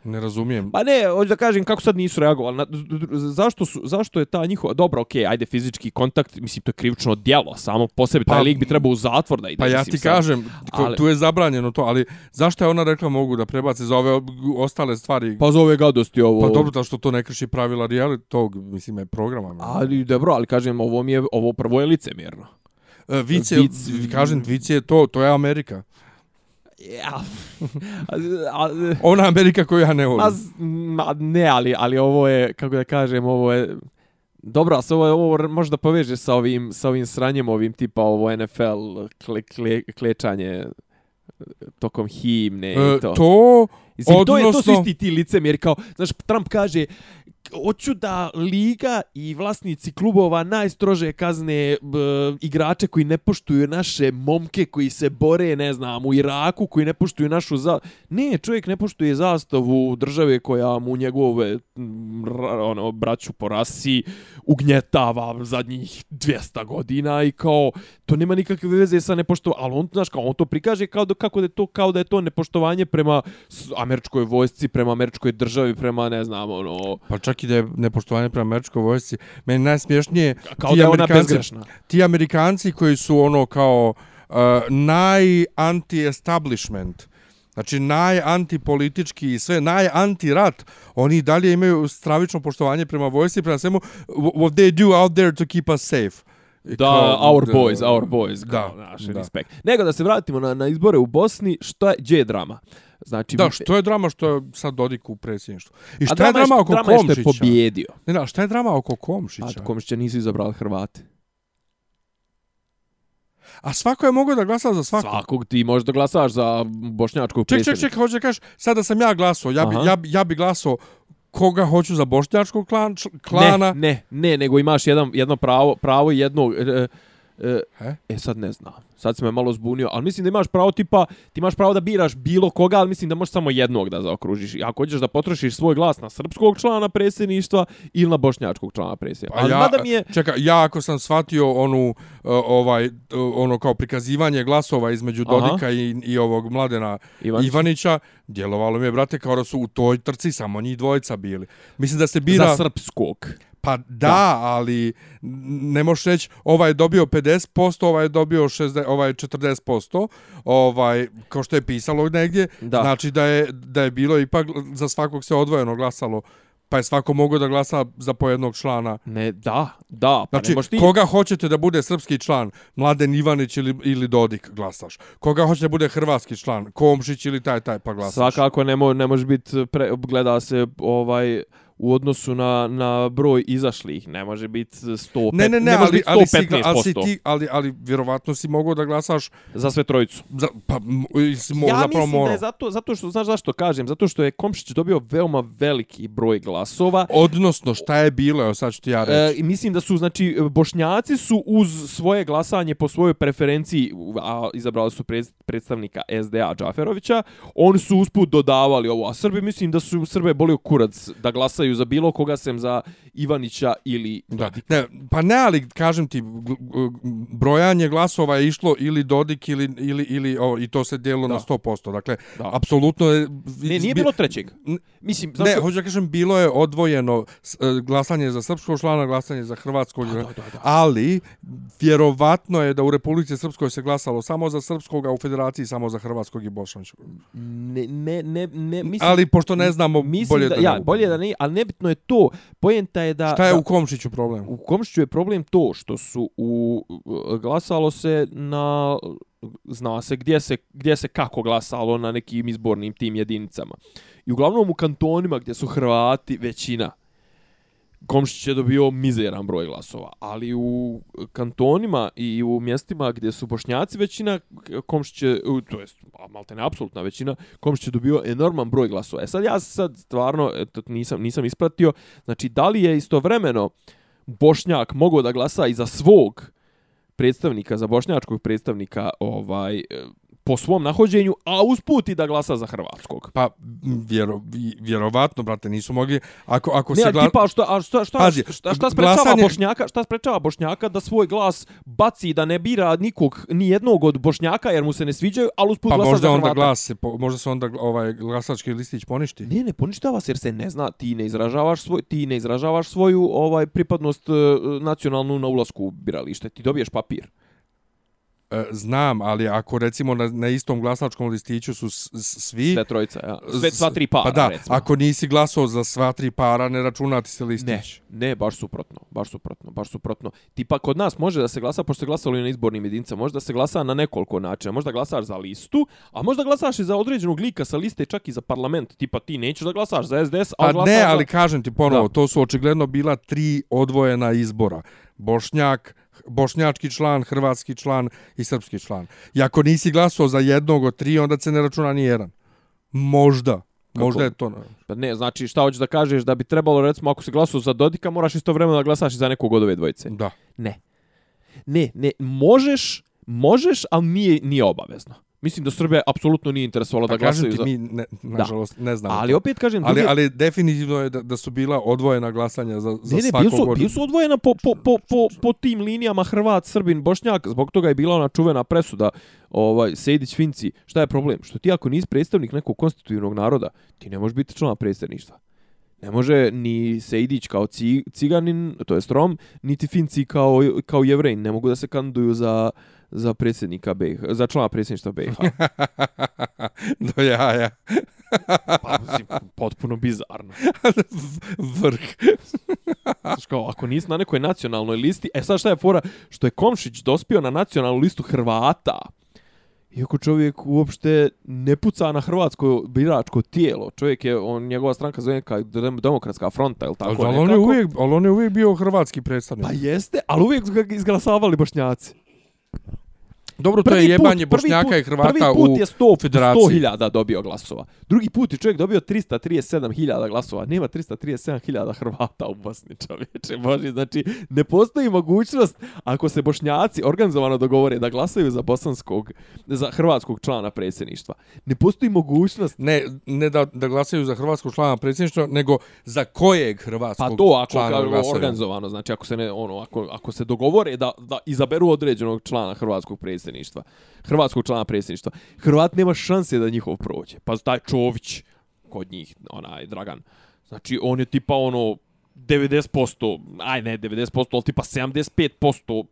Ne razumijem. Pa ne, hoću da kažem kako sad nisu reagovali. Na, zašto, su, zašto je ta njihova... Dobro, okej, okay, ajde fizički kontakt, mislim, to je krivično djelo. Samo po sebi, taj Pa- lik bi trebao u zatvor da ide. Pa ja ti sad. kažem, ko, ali- tu je zabranjeno to, ali zašto je ona rekla mogu da prebace za ove ostale stvari? Pa za ove gadosti ovo... Pa dobro, da što to ne krši pravila reality tog, mislim, je programa. Ali dobro, ali kažem, ovo mi je, ovo prvo je licemjerno. E, Vic je, Vic- kažem, Vic je to, to je Amerika. Ja. a, Ona Amerika koju ja ne volim. a, z- ma, ne, ali, ali ovo je, kako da kažem, ovo je... Dobro, a se ovo, ovo može da poveže sa ovim, sa ovim sranjem, ovim tipa ovo NFL kle, kle, klečanje tokom himne i E, to. to, Mislim, to je to su odnosno- isti ti licemjeri, kao, znaš, Trump kaže, hoću da liga i vlasnici klubova najstrože kazne b, igrače koji ne poštuju naše momke koji se bore, ne znam, u Iraku, koji ne poštuju našu za... Ne, čovjek ne poštuje zastavu države koja mu njegove mm, m, ono, braću po rasi ugnjetava zadnjih 200 godina i kao, to nema nikakve veze sa nepoštovanjem, ali on, znaš, kao, on to prikaže kao da, kako da je to, kao da je to nepoštovanje prema američkoj vojsci, prema američkoj državi, prema, ne znam, ono, pa čak i da je nepoštovanje prema američkoj vojsci, meni najsmješnije kao ti da je ona bezgrešna. ti Amerikanci koji su ono kao uh, naj-anti-establishment, znači naj-antipolitički i sve, naj-anti-rat, oni dalje imaju stravično poštovanje prema vojsci, prema svemu, what they do out there to keep us safe. Da, kao, our da, boys, our boys, Da, naš da. respekt. Nego da se vratimo na, na izbore u Bosni, što je, gdje je drama? Znači, Da, što je drama što je sad Dodik u predsjedništvu? I šta je drama oko drama je što je Komšića? pobjedio. Ne, ne, a šta je drama oko A Komšića? Komšića nisu izabrali Hrvate. A svako je mogao da glasa za svako. Svakog ti možda glasaš za bošnjačkog Ček, ček, predsjednika. ček, hoće da kažeš, sada sam ja glasao, ja bi, Aha. ja, ja bi glasao koga hoću za bošnjačkog klan, klana. Ne, ne, ne, nego imaš jedan, jedno pravo, pravo jednog... E, e, He? e, sad ne znam. Sad si me malo zbunio, ali mislim da imaš pravo tipa, ti imaš pravo da biraš bilo koga, ali mislim da možeš samo jednog da zaokružiš. I Ako hoćeš da potrošiš svoj glas na srpskog člana predsjedništva ili na bošnjačkog člana predsjedništva. Pa ali ja, mada mi je... Čekaj, ja ako sam shvatio onu, uh, ovaj, uh, ono kao prikazivanje glasova između Aha. Dodika i, i ovog mladena Ivanić. Ivanića, djelovalo mi je, brate, kao da su u toj trci samo njih dvojica bili. Mislim da se bira... Za srpskog. Pa da, ali ne možeš reći ovaj je dobio 50%, ovaj je dobio 60, ovaj je 40%, ovaj, kao što je pisalo negdje, Da. znači da je, da je bilo ipak za svakog se odvojeno glasalo, pa je svako mogao da glasa za pojednog člana. Ne, da, da, pa Znači, ti... koga hoćete da bude srpski član, Mladen Ivanić ili, ili Dodik, glasaš. Koga hoće da bude hrvatski član, Komšić ili taj, taj, pa glasaš. Svakako ne, mo, ne može biti, pre, gleda se ovaj u odnosu na, na broj izašlih, ne može biti 105, Ne, ne, ne, može ali, ali, si, 115%. ali, si ti, ali, ali vjerovatno si mogao da glasaš za sve trojicu. za, pa si mo, ja zapravo mislim da morao. je zato, zato što, znaš zašto kažem, zato što je Komšić dobio veoma veliki broj glasova. Odnosno, šta je bilo, evo sad ću ti ja E, reći. i mislim da su, znači, bošnjaci su uz svoje glasanje po svojoj preferenciji, a izabrali su pred, predstavnika SDA Džaferovića, oni su usput dodavali ovo, a Srbi mislim da su Srbe bolio kurac da glasaju glasaju za bilo koga sem za Ivanića ili Da. Ne, pa ne, ali kažem ti, brojanje glasova je išlo ili Dodik ili, ili, ili o, i to se dijelo Da. na 100%. Dakle, Da. apsolutno je... Ne, nije bilo trećeg. Mislim, Ne, zašto... hoću da kažem, bilo je odvojeno e, glasanje za srpskog člana, glasanje za hrvatskog, Da, da, da, da. ali vjerovatno je da u Republici Srpskoj se glasalo samo za srpskog, a u Federaciji samo za hrvatskog i bosanskog. Ne, ne, ne, ne, mislim... Ali pošto ne znamo, mislim bolje da, da, ja, ne bolje da ne, ali nebitno je to. Poenta je da... Šta je da, u Komšiću problem? U Komšiću je problem to što su u glasalo se na zna se gdje se gdje se kako glasalo na nekim izbornim tim jedinicama. I uglavnom u kantonima gdje su Hrvati većina Komšić je dobio mizeran broj glasova, ali u kantonima i u mjestima gdje su Bošnjaci većina, Komšić je, to jest, a malte ne apsolutna većina, Komšić je dobio enorman broj glasova. E sad ja sad stvarno eto, nisam, nisam ispratio, znači da li je istovremeno Bošnjak mogao da glasa i za svog predstavnika, za bošnjačkog predstavnika ovaj e, po svom nahođenju, a usput i da glasa za hrvatskog. Pa, vjero, vjerovatno, brate, nisu mogli... Ako, ako Ne, se gla... tipa, a šta, a šta, šta, Pazi, šta, šta sprečava glasanje- Bošnjaka, šta sprečava Bošnjaka da svoj glas baci da ne bira nikog, ni jednog od Bošnjaka jer mu se ne sviđaju, ali usput Pa glasa možda za onda glas se, po, možda se onda ovaj glasački listić poništi. Ne, ne poništava se jer se ne zna, ti ne izražavaš svoj ti ne izražavaš svoju ovaj pripadnost e, nacionalnu na ulasku u biralište. Ti dobiješ papir. E, znam, ali ako recimo na, na istom glasačkom listiću su s, s- svi... Sve trojica, ja. Sve sva tri para, Pa da, recimo. ako nisi glasao za sva tri para, ne računati se Ne, listić. ne, baš suprotno, baš suprotno, baš suprotno. Tipa kod nas može da se glasa, pošto se glasalo i na izbornim jedinicama, može da se glasa na nekoliko načina. Možda glasaš za listu, a možda glasaš i za određenog lika sa liste čak i za parlament. Tipa ti nećeš da glasaš za SDS, a Pa glasaš ne, za... ali kažem ti ponovo, Da. to su očigledno bila tri odvojena izbora. Bošnjak, bošnjački član, hrvatski član i srpski član. I ako nisi glasao za jednog od tri, onda se ne računa ni jedan. Možda. Možda je to... Pa ne, znači šta hoćeš da kažeš da bi trebalo recimo ako se glasao za Dodika, moraš istovremeno da glasaš i za nekog od ove dvojice. Da. Ne. Ne, ne, možeš, možeš, ali nije, nije obavezno. Mislim da Srbija apsolutno nije interesovalo Pa da glasaju ti, za... mi, ne, nažalost, ne znamo. Ali to. opet kažem, ali, druge- ali definitivno je da, da su bila odvojena glasanja za, za Ne, ne, svakog su, od- bio su odvojena po, po, po, po, po tim linijama Hrvat, Srbin, Bošnjak, zbog toga je bila ona čuvena presuda ovaj, Sejdić Finci. Šta je problem? Što ti ako nisi predstavnik nekog konstitutivnog naroda, ti ne možeš biti član predstavništva. Ne može ni Sejdić kao ci, ciganin, to je Rom, niti Finci kao, kao jevrejn. Ne mogu da se kandiduju za, za predsjednika BiH, za člana predsjedništva BiH. Do jaja. Pa, mislim, potpuno bizarno. Vrh. Znaš kao, ako nisi na nekoj nacionalnoj listi, e sad šta je fora, što je Komšić dospio na nacionalnu listu Hrvata, iako čovjek uopšte ne puca na hrvatsko biračko tijelo, čovjek je, on, njegova stranka zove kao Dem- demokratska fronta, ili tako ali, on je uvijek, ali on je uvijek bio hrvatski predstavnik. Pa jeste, ali uvijek su ga izglasavali bošnjaci. Well, Dobro, to je jebanje Bošnjaka i Hrvata prvi put u je 100 federaciji. 100.000 dobio glasova. Drugi put je čovjek dobio 337.000 glasova. Nema 337.000 Hrvata u Bosni, čovječe. Boži, znači, ne postoji mogućnost ako se Bošnjaci organizovano dogovore da glasaju za bosanskog, za hrvatskog člana predsjedništva. Ne postoji mogućnost Ne, ne da, da glasaju za hrvatskog člana predsjedništva, nego za kojeg hrvatskog Pa to ako člana kao glasaju. organizovano, znači ako se ne ono ako ako se dogovore da da izaberu određenog člana hrvatskog predsjedništva, hrvatskog člana predsjedništva. Hrvat nema šanse da njihov prođe. Pa taj Čović kod njih, onaj Dragan. Znači on je tipa ono 90%, aj ne 90%, ali tipa 75%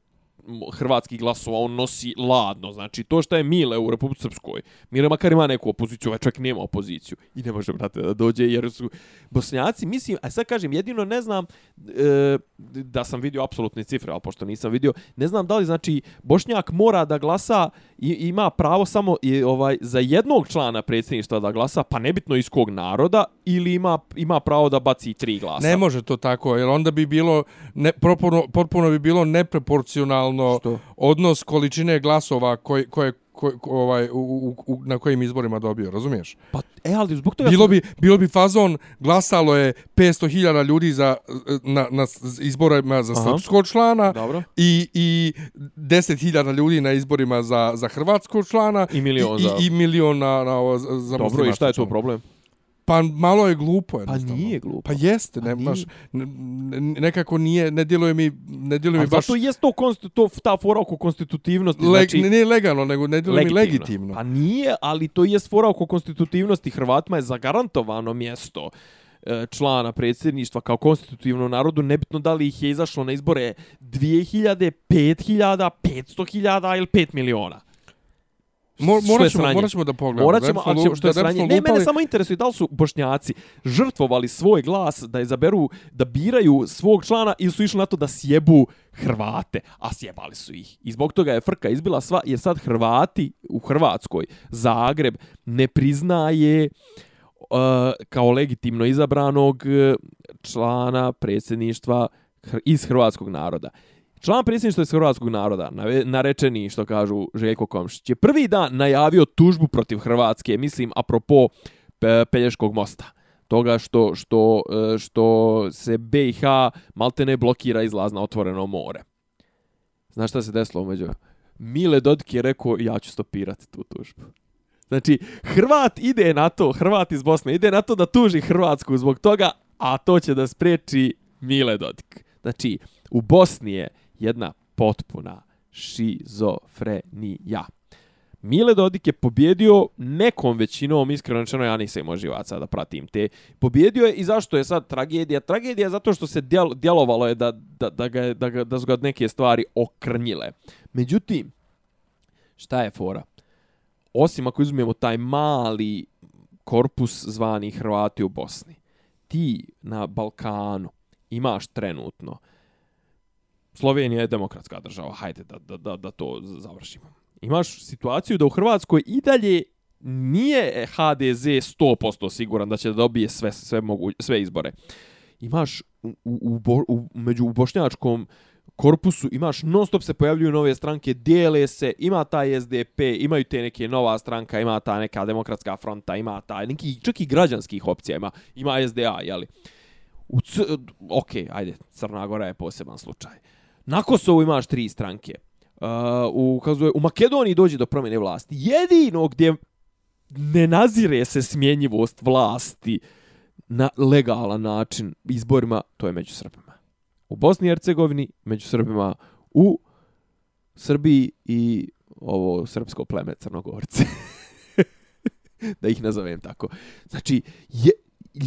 hrvatskih glasova on nosi ladno. Znači, to što je Mile u Republike Srpskoj, Mile makar ima neku opoziciju, ovaj čovjek nema opoziciju. I ne može, brate, da dođe, jer su Bosnjaci, mislim, a sad kažem, jedino ne znam e, da sam vidio apsolutne cifre, ali pošto nisam vidio, ne znam da li, znači, bošnjak mora da glasa i ima pravo samo i, ovaj za jednog člana predsjedništva da glasa, pa nebitno iz kog naroda, ili ima, ima pravo da baci tri glasa. Ne može to tako, jer onda bi bilo, ne, potpuno, potpuno bi bilo neproporcionalno Što? odnos količine glasova koje, koje, koje, ovaj, u, u, u, na kojim izborima dobio, razumiješ? Pa, e, ali zbog toga... Bilo sam- bi, bilo bi fazon, glasalo je 500.000 ljudi za, na, na izborima za Aha. srpskog člana Dobro. i, i 10.000 ljudi na izborima za, za hrvatskog člana I milion i, za- i, i milion na, na, ovo za Dobro, i šta je muslimanskog tu člana. problem? Pa malo je glupo Pa jednostavno. nije glupo. Pa jeste, Pa ne, nije. baš, ne, ne- nekako nije, ne djeluje mi, ne djeluje mi baš zato jest to, konsti, to ta fora oko konstitutivnosti. leg, znači, ne, nije legalno, nego ne djeluje mi legitimno. Pa nije, ali to jest fora oko konstitutivnosti. Hrvatima je zagarantovano mjesto e, člana predsjedništva kao konstitutivnom narodu, nebitno da li ih je izašlo na izbore 2000, 5000, 500.000 ili 5 miliona. Mo, Što je morat, ćemo, sranje. morat ćemo da pogledamo. Morat da ćemo, bismo ali ćemo, što je da sranje. Ne, mene samo interesuje da li su bošnjaci žrtvovali svoj glas da izaberu, da biraju svog člana ili su išli na to da sjebu Hrvate, a sjebali su ih. I zbog toga je frka izbila sva, jer sad Hrvati u Hrvatskoj, Zagreb, ne priznaje uh, kao legitimno izabranog uh, člana predsjedništva iz hrvatskog naroda. Član predsjedništva iz hrvatskog naroda, narečeni, što kažu Željko Komšić, je prvi dan najavio tužbu protiv Hrvatske, mislim, apropo Pe- Pelješkog mosta. Toga što, što, e, što se BiH maltene blokira izlaz na otvoreno more. Znaš šta se desilo umeđu? Mile Dodik je rekao, ja ću stopirati tu tužbu. Znači, Hrvat ide na to, Hrvat iz Bosne, ide na to da tuži Hrvatsku zbog toga, a to će da spreči Mile Dodik. Znači, u Bosni je jedna potpuna šizofrenija. Mile Dodik je pobjedio nekom većinom, iskreno rečeno ja nisam imao živaca da pratim te. Pobjedio je i zašto je sad tragedija? Tragedija je zato što se djel, djelovalo je da, da, da, ga, da, ga, da su ga neke stvari okrnjile. Međutim, šta je fora? Osim ako izumijemo taj mali korpus zvani Hrvati u Bosni, ti na Balkanu imaš trenutno Slovenija je demokratska država, hajde da, da, da, da to završimo. Imaš situaciju da u Hrvatskoj i dalje nije HDZ 100% siguran da će da dobije sve, sve, mogu, sve izbore. Imaš u, u, u, u, među u bošnjačkom korpusu imaš non stop se pojavljuju nove stranke, dijele se, ima taj SDP, imaju te neke nova stranka, ima ta neka demokratska fronta, ima ta neki čak i građanskih opcija, ima, ima SDA, jeli. U C... Ok, ajde, Crna Gora je poseban slučaj. Na Kosovu imaš tri stranke. Uh, u, u Makedoniji dođe do promjene vlasti. Jedino gdje ne nazire se smjenjivost vlasti na legalan način izborima, to je među Srbima. U Bosni i Hercegovini, među Srbima, u Srbiji i ovo srpsko pleme Crnogorce. da ih nazovem tako. Znači, je,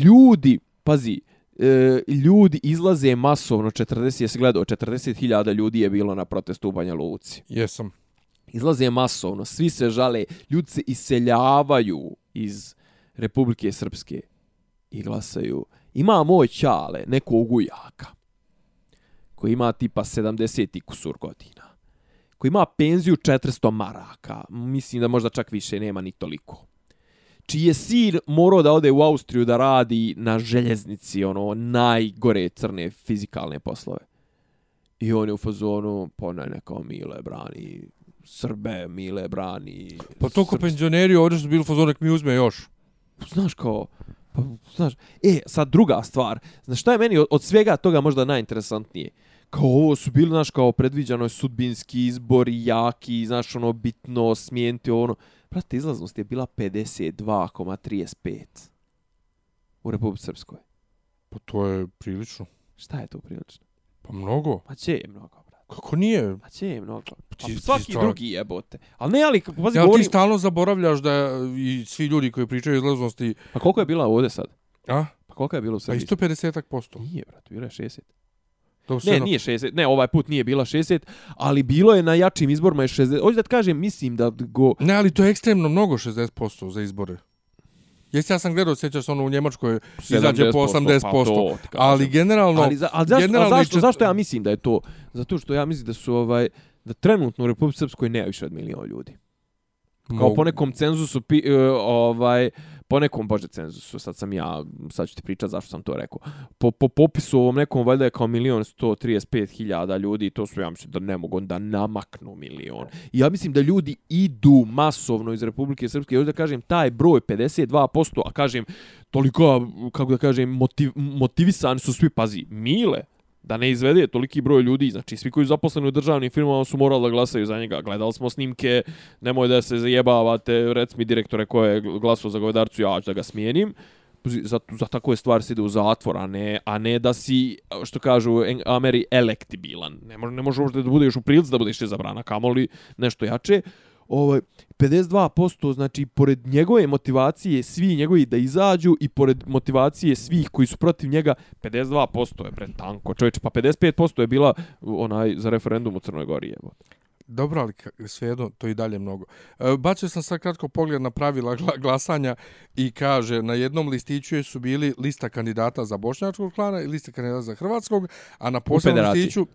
ljudi, pazi, e, ljudi izlaze masovno, 40, jesi gledao, 40.000 ljudi je bilo na protestu u Banja Luci. Jesam. Izlaze masovno, svi se žale, ljudi se iseljavaju iz Republike Srpske i glasaju. Ima moj čale, nekog ujaka, koji ima tipa 70 i kusur godina, koji ima penziju 400 maraka, mislim da možda čak više nema ni toliko čiji je sin morao da ode u Austriju da radi na željeznici, ono, najgore crne fizikalne poslove. I on je u fazonu, pa ne, neka Mile brani Srbe, Mile brani... Pa toliko Srpstvo. penzioneri ovdje su bili u fazonu, mi uzme još. Znaš kao, pa, znaš, e, sad druga stvar, znaš šta je meni od, od svega toga možda najinteresantnije? Kao ovo su bili, znaš, kao predviđano je sudbinski izbori, jaki, znaš, ono, bitno, smijeniti ono. Brate, izlaznost je bila 52,35 u Republike Srpskoj. Pa to je prilično. Šta je to prilično? Pa mnogo. Pa će je mnogo. Kako nije? Pa će je mnogo. Pa ti- ti svaki stvarno- drugi jebote. Ali ne, ali, pazi, Ja, ti govorim... stalno zaboravljaš da i svi ljudi koji pričaju izlaznosti, Pa koliko je bila ovdje sad? a? Pa koliko je bilo u Pa Srbiji? isto 50 posto. Nije, brate, bilo je 60. Ne, nije 60. Ne, ovaj put nije bila 60, ali bilo je na jačim izborima je 60. Hoću da ti kažem, mislim da go... Ne, ali to je ekstremno mnogo 60% za izbore. Jesi, ja sam gledao, sjećaš se ono u Njemačkoj, izađe po 80%. Pa to, ali generalno, ali, za, ali zašto, generalno zašto, čet- zašto ja mislim da je to? Zato što ja mislim da su ovaj da trenutno u Republici Srpskoj nema više od miliona ljudi. Kao mogu- po nekom cenzusu, pi, e, ovaj, po nekom, bože, cenzusu, sad sam ja, sad ću ti pričat zašto sam to rekao. Po, po popisu ovom nekom, valjda je kao milion 135 hiljada ljudi, to su, ja mislim, da ne mogu da namaknu milion. I ja mislim da ljudi idu masovno iz Republike Srpske, još da kažem, taj broj 52%, a kažem, toliko, kako da kažem, motiv, motivisani su svi, pazi, mile, da ne izvede toliki broj ljudi, znači svi koji su zaposleni u državnim firmama su morali da glasaju za njega. Gledali smo snimke, nemoj da se zajebavate, rec mi direktore ko je glasao za govedarcu, ja ću da ga smijenim. za, za takve stvari se ide u zatvor, a ne, a ne da si, što kažu Ameri, elektibilan. Ne, može, ne može uopšte da budeš u prilici da budeš izabrana, kamoli nešto jače. Ovaj, 52%, znači, pored njegove motivacije, svi njegovi da izađu i pored motivacije svih koji su protiv njega, 52% je pred tanko. Čovječe, pa 55% je bila onaj za referendum u Crnoj Gori. Evo. Dobro, ali svejedno, to i dalje mnogo. E, bacio sam sad kratko pogled na pravila gla- glasanja i kaže, na jednom listiću su bili lista kandidata za bošnjačkog klana i lista kandidata za hrvatskog, a na posebnom listiću,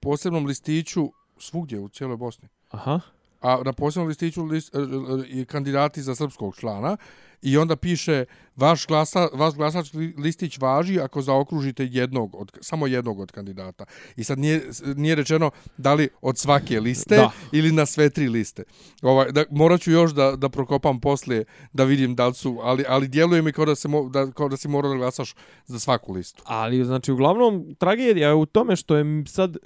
posebnom listiću svugdje u cijeloj Bosni. Aha a na posljednom listiću list, e, e, e, i kandidati za srpskog člana i onda piše vaš glasa vaš glasački listić važi ako zaokružite jednog od samo jednog od kandidata. I sad nije nije rečeno da li od svake liste Da. ili na sve tri liste. Ovaj da moraću još da da prokopam poslije da vidim da li su ali ali djeluje mi kao da se mo, da kao da si morao da glasaš za svaku listu. Ali, znači, uglavnom, tragedija je u tome što je sad e,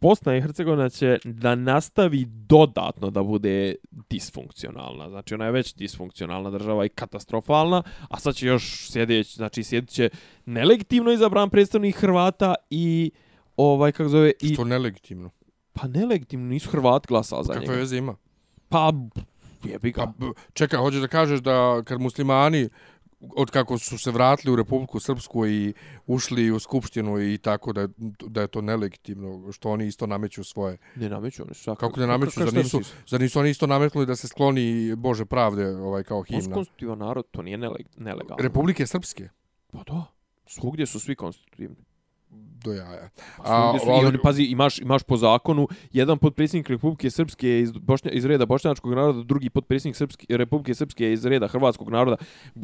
Bosna i Hercegovina će da nastavi dodatno da bude disfunkcionalna. Znači, ona je već disfunkcionalna država i katastrofalna, a sad će još sjedeć, znači, sjedit će nelegitimno izabran predstavnik Hrvata i ovaj, kako zove, i, Što nelegitimno. pa nelegitimno, nisu Hrvati glasali za Kakve njega. veze ima? Pa, jebi ga. A, b- čekaj, hoćeš da kažeš da kad muslimani od kako su se vratili u Republiku Srpsku i ušli u skupštinu i tako da da je to nelegitimno što oni isto nameću svoje. Ne nameću oni su. Kako ne nameću, zar nisu, zar nisu oni isto nametnuli da se skloni Bože pravde ovaj kao Himna. konstitutivan narod, to nije neleg nelegalno. Republike Srpske Pa da. Svugdje su svi konstitutivni. Do jaja. A, su, ali- oni, pazi, imaš, imaš po zakonu, jedan potpredsjednik Republike Srpske je iz, Bošnja, iz reda bošnjačkog naroda, drugi potpredsjednik Srpske, Republike Srpske je iz reda hrvatskog naroda.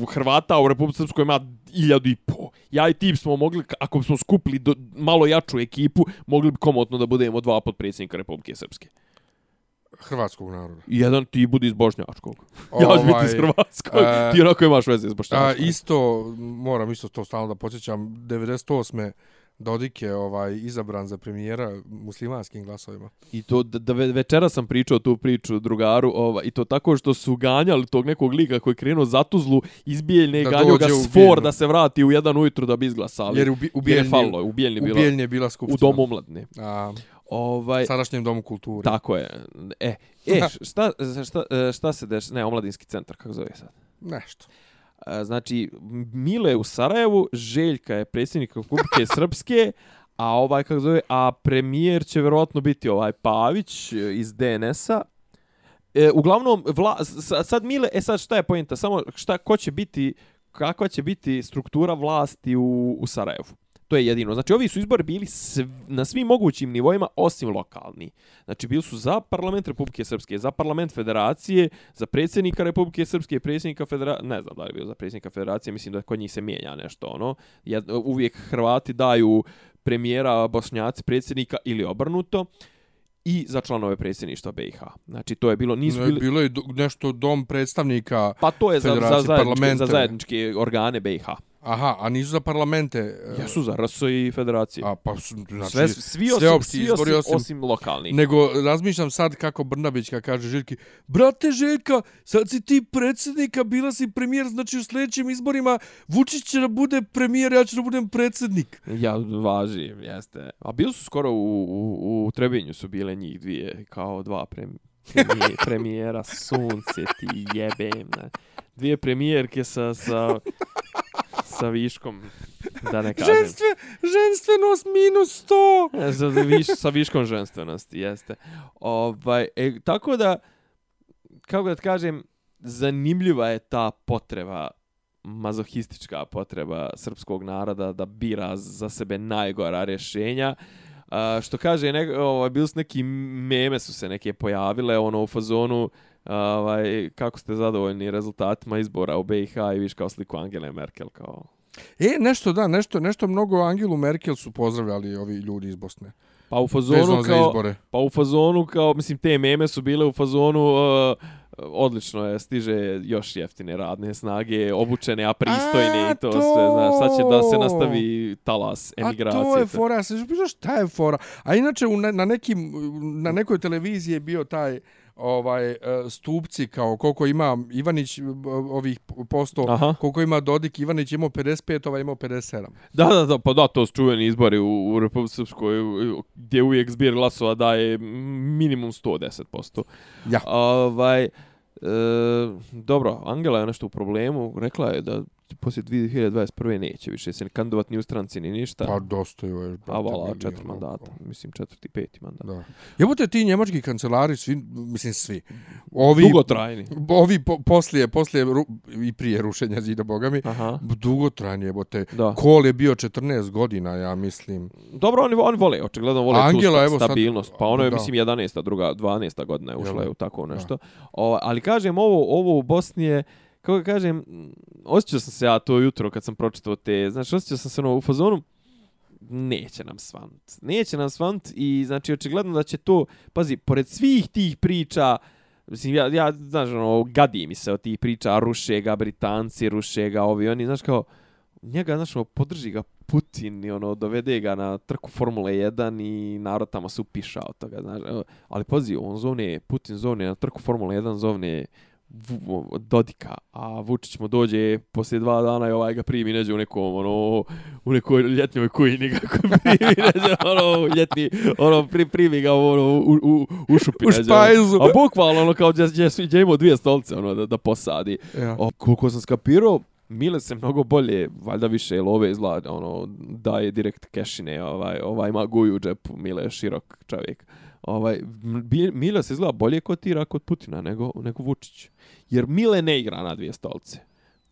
Hrvata u Republike Srpskoj ima iljadu i po. Ja i ti smo mogli, ako smo skupili do, malo jaču ekipu, mogli bi komotno da budemo dva potpredsjednika Republike Srpske. hrvatskog naroda. I jedan ti budi iz bošnjačkog. Ja ću biti iz hrvatskog. e, ti onako imaš veze iz A, bošnjačkog. isto, moram isto to stalno da podsjećam, 98. Dodik je ovaj, izabran za premijera muslimanskim glasovima. I to da, da ve- večera sam pričao tu priču drugaru, ova, i to tako što su ganjali tog nekog lika koji je krenuo za Tuzlu, izbijeljne, Da ganjao ga dođe u s for Bijeljnu. da se vrati u jedan ujutru da bi izglasali. Jer u, Bi- u Jer je Bijeljni, falilo, u Bijeljni je u bila Bijeljni je bila u skupština. domu omladne. A, Ovaj, sadašnjem domu kulture. tako je. E, e šta, šta, šta se deš, ne, omladinski centar, kako zove sad? Nešto. Znači, Mile je u Sarajevu, Željka je predsjednik Republike Srpske, a ovaj kako zove, a premijer će vjerovatno biti ovaj Pavić e, iz DNS-a. E, uglavnom, vla, sad Mile, e sad šta je pojenta? Samo šta, ko će biti, kakva će biti struktura vlasti u, u Sarajevu? To je jedino. Znači, ovi su izbori bili sv, na svim mogućim nivoima, osim lokalni. Znači, bili su za parlament Republike Srpske, za parlament federacije, za predsjednika Republike Srpske, predsjednika federacije, ne znam da li je bio za predsjednika federacije, mislim da kod njih se mijenja nešto, ono. Jed, uvijek Hrvati daju premijera, Bošnjaci predsjednika ili obrnuto i za članove predsjedništva BiH. Znači, to je bilo, nisu bili... Bilo je do- nešto dom predstavnika, Pa to je za, za, zajedničke, za zajedničke organe BiH. Aha, a nisu za parlamente. e, Jesu za RS i federacije. A pa znači, Sve, svi osim, sveopšti svi izbori osim, osim, osim lokalnih. Nego razmišljam sad kako Brnabić kaže Željki, brate Željka, sad si ti predsjednika, bila si premijer, znači u sljedećim izborima Vučić će da bude premijer, ja ću da budem predsjednik. Ja, važi, jeste. A bili su skoro u, u, u Trebinju su bile njih dvije, kao dva prem, premije, premijera, sunce ti jebem. Ne. Dvije premijerke sa, sa, sa viškom, da ne kažem. Ženstve, ženstvenost minus 100. E, Za, za viš, sa viškom ženstvenosti, jeste. Ovaj, e, tako da, kako da kažem, zanimljiva je ta potreba mazohistička potreba srpskog naroda da bira za sebe najgora rješenja. A, što kaže, ne, ovaj, bili su neki meme su se neke pojavile, ono u fazonu, ovaj, kako ste zadovoljni rezultatima izbora u BiH i viš kao sliku Angele Merkel kao E, nešto da, nešto, nešto mnogo Angelu Merkel su pozdravljali ovi ljudi iz Bosne. Pa u fazonu kao pa u fazonu kao mislim te meme su bile u fazonu uh, odlično je stiže još jeftine radne snage, obučene a pristojne A, i to, to! sve, znaš, sad će da se nastavi talas emigracije. A to je fora, ja se pitao šta je fora. A inače u na nekim na nekoj televiziji je bio taj ovaj e, stupci kao koliko ima Ivanić e, ovih posto, Aha. koliko ima Dodik, Ivanić imao 55, ovaj imao 57. Da, da, da, pa da, to su čuveni izbori u, u Republike Srpskoj, gdje uvijek zbir glasova daje minimum 110%. Ja. Ovaj, e, dobro, Angela je nešto u problemu, rekla je da poslije 2021. neće više se kandidovat ni u stranci ni ništa. Pa dosta je još. A vala, četiri mandata, mislim četvrti, peti mandat. Da. Jebote ti njemački kancelari svi mislim svi. Ovi Dugotrajni. ovi po, poslije poslije ru, i prije rušenja zida bogami. Aha, Dugotrajni jebote. da. Kol je bio 14 godina, ja mislim. Dobro, oni, oni vole, očigledno vole Angela, tu evo sta, sad- stabilnost. Pa ono je, da. mislim, 11. druga, 12. godina je ušla je u tako nešto. O, ali kažem, ovo, ovo u Bosni je, kako kažem, osjećao sam se ja to jutro kad sam pročitao te, znači osjećao sam se ono u fazonu, neće nam svant. Neće nam svant i znači očigledno da će to, pazi, pored svih tih priča, mislim, ja, ja znaš, ono, gadi mi se od tih priča, ruše ga Britanci, ruše ga ovi, oni, znaš, kao, njega, znaš, ono, podrži ga Putin i ono, dovede ga na trku Formule 1 i narod tamo se upiša od toga, znaš, ali pazi, on zovne, Putin zovne na trku Formule 1, zovne Dodika, a Vučić mu dođe poslije dva dana i ovaj ga primi neđe u nekom, ono, u nekoj ljetnjoj kujini kako primi neđe, ono, ljetni, ono, pri, primi ga, ono, u, u, u šupi U neđe, špajzu. A bukvalno, ono, kao gdje, gdje, gdje je imao dvije stolce, ono, da, da posadi. Ja. O, koliko sam skapirao, Mile se mnogo bolje, valjda više love izgleda, ono, daje direkt kešine, ovaj, ovaj ima guju u džepu, Mile je širok čovjek. Ovaj, M- Bi- Mile se izgleda bolje kotira kod Putina nego, nego Vučić. Jer Mile ne igra na dvije stolce.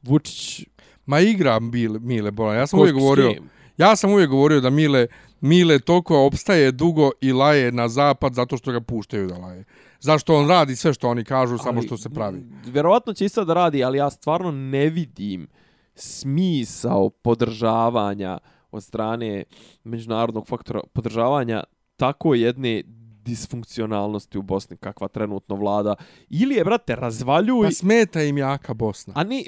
Vučić... Ma igra Mile, Mile Bolan. Ja sam uvijek govorio, ja sam uvijek govorio da Mile Mile toliko opstaje dugo i laje na zapad zato što ga puštaju da laje. Zašto on radi sve što oni kažu, samo Ali, što se pravi. Vjerovatno će i sad da radi, ali ja stvarno ne vidim smisao podržavanja od strane međunarodnog faktora podržavanja tako jedne disfunkcionalnosti u Bosni kakva trenutno vlada. Ili je, brate, razvaljuj... Pa smeta im jaka Bosna. A ni...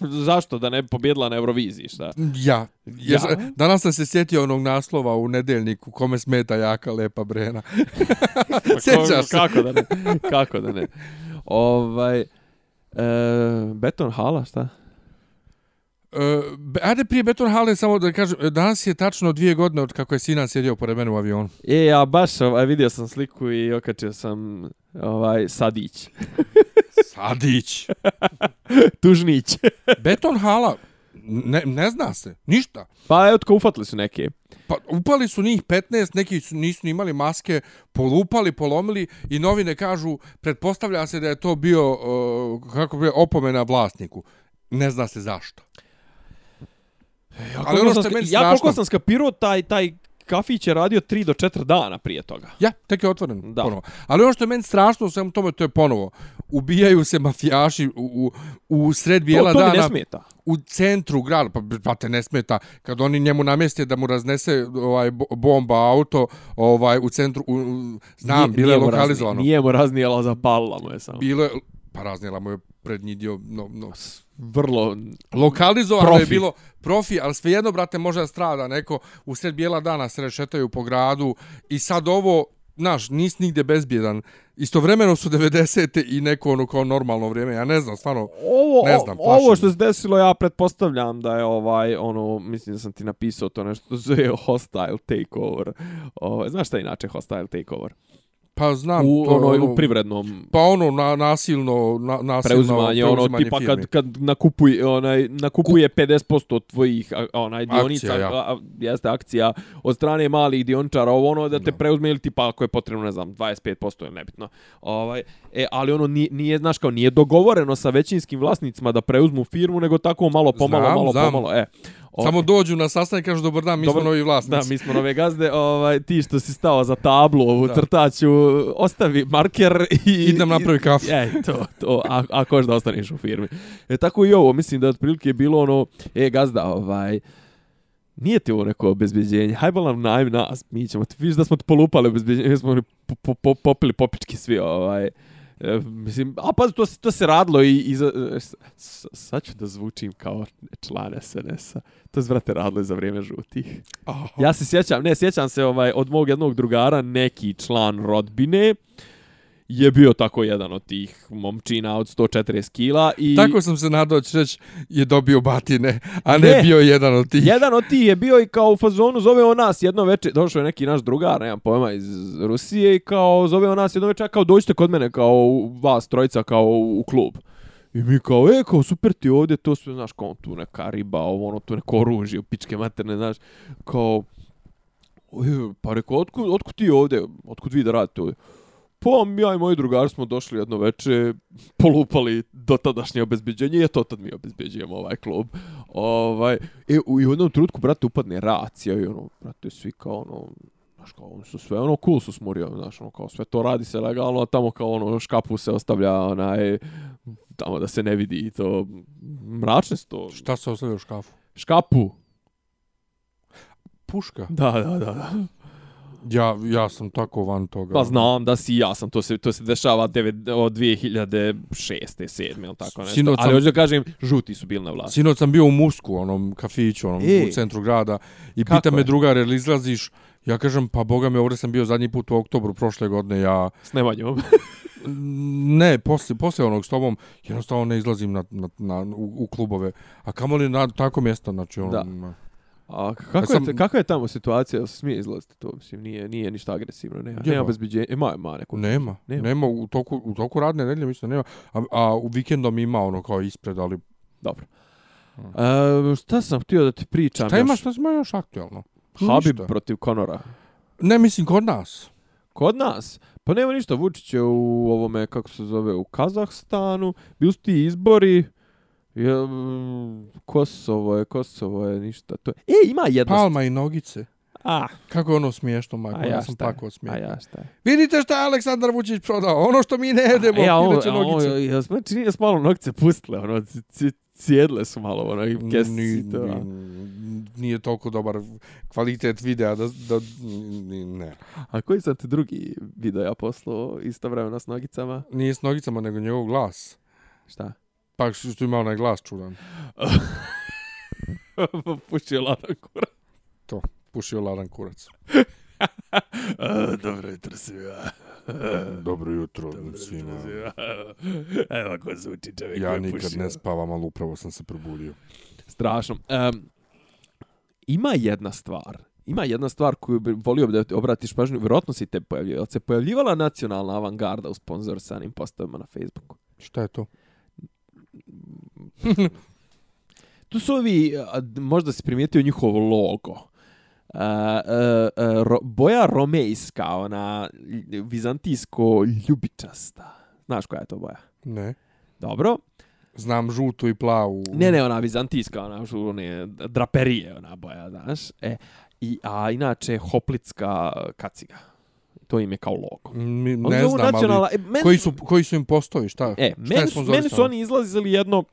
Zašto da ne pobjedila na Euroviziji, šta? Ja. Jer, Ja? Danas sam se sjetio onog naslova u nedeljniku kome smeta jaka lepa Brena. Pa Sjećaš se? Kako da ne? Kako da ne? Ovaj... E, beton hala, šta? Uh, ajde prije Beton Hale samo da kažem, danas je tačno dvije godine od kako je Sinan sjedio pored mene u avionu. E, ja baš ovaj, vidio sam sliku i okačio sam ovaj Sadić. Sadić. Tužnić. Beton Hala, ne, ne zna se, ništa. pa evo tko ufatili su neke. Pa upali su njih 15, neki su nisu ni imali maske, polupali, polomili i novine kažu, pretpostavlja se da je to bio, uh, kako bi opomena vlasniku. Ne zna se zašto. Ja, Ali ono što meni ja koliko strašno- sam skapirao, taj, taj kafić je radio 3 do 4 dana prije toga. Ja, tek je otvoren Da. ponovo. Ali ono što je meni strašno u svemu tome, to je ponovo. Ubijaju se mafijaši u, u, u sred bijela to, to mi dana. ne smeta. u centru grada, pa, pa te ne smeta, kad oni njemu namjeste da mu raznese ovaj bo- bomba auto ovaj u centru, u, znam, Nije- bilo je lokalizovano. Razni, nije mu raznijela, zapalila mu je samo. Bilo je, pa raznijela mu je prednji dio, no, no, Vrlo... lokalizovano Profi. je bilo profi, ali svejedno, brate, može da strada neko u sred bijela dana se rešetaju po gradu i sad ovo, znaš, nis nigde bezbjedan. Istovremeno su 90. i neko ono kao normalno vrijeme, ja ne znam, stvarno, Ovo, Ne znam, o- plaši ovo što se desilo, ja pretpostavljam da je ovaj, ono, mislim da sam ti napisao to nešto, zove hostile takeover. O, znaš šta je inače hostile takeover? Pa znam, U, to, ono, u privrednom Pa ono, na, nasilno, na, nasilno preuzimanje, ono tipa kad kad nakupuje onaj nakupuje 50% od tvojih onaj dionica, Akcija, ja. a, jeste akcija od strane malih dioničara, ovo ono da te preuzme ili tipa ako je potrebno, ne znam, 25% ili nebitno. Ovaj e ali ono nije, nije znaš kao nije dogovoreno sa većinskim vlasnicima da preuzmu firmu, nego tako malo pomalo, Znam, malo znam. pomalo, e. O- Samo dođu na sastanak i kažu dobar dan, mi Dobar- smo novi vlasnici. Da, mi smo nove gazde, ovaj, ti što si stao za tablu ovu Da. crtaću, ostavi marker i... Idem napravi kafu. E, to, to, a, ako još da ostaneš u firmi. E, tako i ovo, mislim da otprilike je bilo ono, e, gazda, ovaj, nije ti ovo neko obezbeđenje, hajde nam najmi nas, mi ćemo, ti vidiš da smo te polupali obezbeđenje, mi smo po, po, popili popički svi, ovaj, E, mislim, a pa to, to se radilo i, i za, e, s- sad ću da zvučim kao član SNS-a. To se, vrate, radilo za vrijeme žutih. Aha. Ja se sjećam, ne, sjećam se ovaj od mog jednog drugara, neki član rodbine je bio tako jedan od tih momčina od 140 kila. I... Tako sam se nadao će reći je dobio batine, a ne, ne bio jedan od tih. Jedan od tih je bio i kao u fazonu zove on nas jedno večer, došao je neki naš drugar, nemam pojma, iz Rusije i kao zove on nas jedno večer, kao dođite kod mene kao vas trojica kao u, klub. I mi kao, e, kao, super ti ovdje, to sve, znaš, kao, tu neka riba, ovo, ono, tu neko oružje, pičke materne, znaš, kao, pa rekao, otkud, otkud ti ovdje, otkud vi da radite ovdje? Pa ja i moji drugari smo došli jedno veče, polupali do tadašnje obezbeđenje, i to tad mi obezbeđujemo ovaj klub. Ovaj, e, u jednom trutku, brate, upadne racija i ono, brate, svi kao ono, znaš, kao oni su sve ono cool su smurio, znaš, ono, kao sve to radi se legalno, a tamo kao ono škapu se ostavlja onaj, tamo da se ne vidi i to, mračne su to. Šta se ostavlja u škafu? Škapu. Puška? Da, da, da, da. Ja, ja sam tako van toga. Pa znam da si ja sam, to se, to se dešava devet, od 2006. 7. ili tako nešto. Sinoć sam, Ali hoću da kažem, žuti su bili na vlasti. Sinoć sam bio u Musku, onom kafiću, onom e, u centru grada, i pita me drugar, ili izlaziš, ja kažem, pa boga me, ovdje sam bio zadnji put u oktobru prošle godine, ja... S Nemanjom. ne, posle, posle onog s tobom, jednostavno ne izlazim na, na, na, u, u klubove. A kamo li na tako mjesto, znači on... Da. A kako, sam... je, kako je tamo situacija? Smije izlaziti to? Mislim, nije, nije ništa agresivno. Nema, nema bezbeđenja. Ima, ima neko. Nema. Nema. nema u, toku, u toku radne nedelje, mislim, nema. A, a u vikendom ima ono kao ispred, ali... Dobro. Hmm. Uh, šta sam htio da ti pričam? Šta imaš, šta smo još aktualno? Habib ništa. protiv Konora. Ne, mislim, kod nas. Kod nas? Pa nema ništa. Vučić je u ovome, kako se zove, u Kazahstanu. Bili su ti izbori. Je, Kosovo je, Kosovo je, ništa. To je. E, ima jedna... Palma i nogice. A. Kako ono smiješno, Marko? Ja, ja sam plakao smiješno. A ja šta je? Vidite šta je Aleksandar Vučić prodao? Ono što mi ne jedemo, ja, ovo, nogice. Ovo, ja, ja, čini da malo nogice pustile, ono, cijedle su malo, ono, i kesici. to, nije toliko dobar kvalitet videa da, da ne. A koji sam ti drugi video ja poslao isto vremena s nogicama? Nije s nogicama, nego njegov glas. Šta? Pa što ima onaj glas čudan. pušio ladan kurac. To, pušio ladan kurac. Dobro jutro svima. Dobro jutro svima. Evo ko zvuči čovjek. Ja nikad pušio. ne spavam, ali upravo sam se probudio. Strašno. Um, ima jedna stvar. Ima jedna stvar koju bi volio da obratiš pažnju. Vjerojatno si te pojavljio. se pojavljivala nacionalna avangarda u sponzorsanim postavima na Facebooku? Šta je to? Tu su ovi, možda si primijetio njihov logo. Uh, uh, uh, boja romejska, ona vizantijsko ljubičasta. Znaš koja je to boja? Ne. Dobro. Znam žutu i plavu. Ne, ne, ona vizantijska, ona one draperije, ona boja, znaš. E, i, a inače, hoplitska kaciga to im je kao logo. Mi, ne znam, nacionala, ali e, koji, su, koji su im postoji, šta? E, šta meni, su, meni su oni izlazili jedno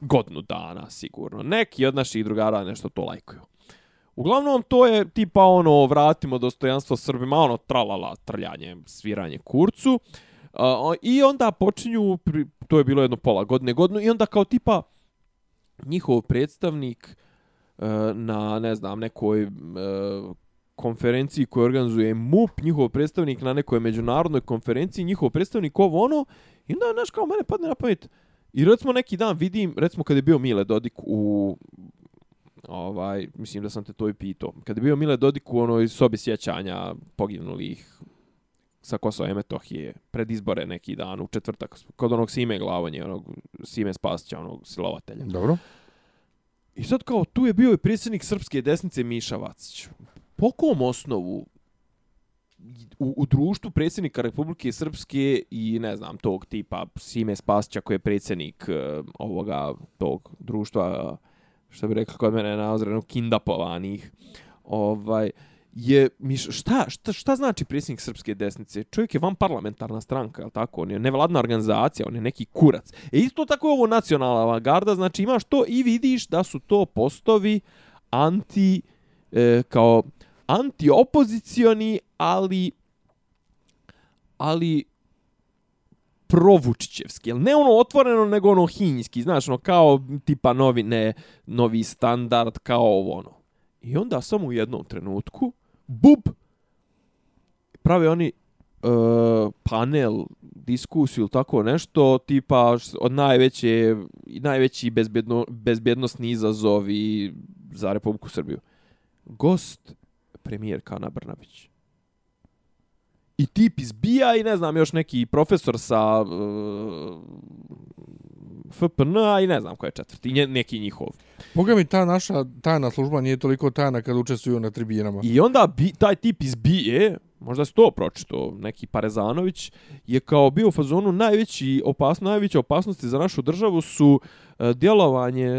godinu dana, sigurno. Neki od naših drugara nešto to lajkuju. Uglavnom, to je tipa ono, vratimo dostojanstvo Srbima, ono, tralala, trljanje, sviranje kurcu. Uh, I onda počinju, to je bilo jedno pola godine, godinu, i onda kao tipa njihov predstavnik uh, na, ne znam, nekoj uh, konferenciji koju organizuje MUP, njihov predstavnik na nekoj međunarodnoj konferenciji, njihov predstavnik ovo ono, i onda, znaš, kao mene padne na pamet, i recimo neki dan vidim, recimo kad je bio Mile Dodik u, ovaj, mislim da sam te to i pitao, kad je bio Mile Dodik u onoj sobi sjećanja poginulih sa Kosova i Metohije, pred izbore neki dan, u četvrtak, kod onog Sime Glavonje, onog Sime Spasića, onog silovatelja. Dobro. I sad kao, tu je bio i predsjednik srpske desnice Miša Vacić po kom osnovu u, u društvu predsjednika Republike Srpske i ne znam tog tipa Sime Spasića koji je predsjednik uh, ovoga tog društva što bi rekao kod mene na ozrenu kindapovanih ovaj je šta, šta, šta znači predsjednik Srpske desnice? Čovjek je van parlamentarna stranka, je tako? On je nevladna organizacija, on je neki kurac. E isto tako je ovo nacionalna avangarda, znači imaš to i vidiš da su to postovi anti e, kao antiopozicioni, ali ali provučićevski, jel ne ono otvoreno, nego ono hinjski, znaš, ono kao tipa novi, ne, novi standard, kao ovo ono. I onda samo u jednom trenutku, bub, prave oni e, panel, diskusiju ili tako nešto, tipa od najveće, najveći bezbjedno, bezbjednostni izazovi za Republiku Srbiju. Gost, premijer Kana Brnabić. I tip izbija i ne znam, još neki profesor sa uh, FPN, a i ne znam ko je četvrti, nje- neki njihov. Boga mi ta naša tajna služba nije toliko tajna kad učestvuju na tribinama. I onda bi, taj tip iz BIE, možda se to pročito, neki Parezanović, je kao bio u fazonu najveći opasno, najveće opasnosti za našu državu su e, djelovanje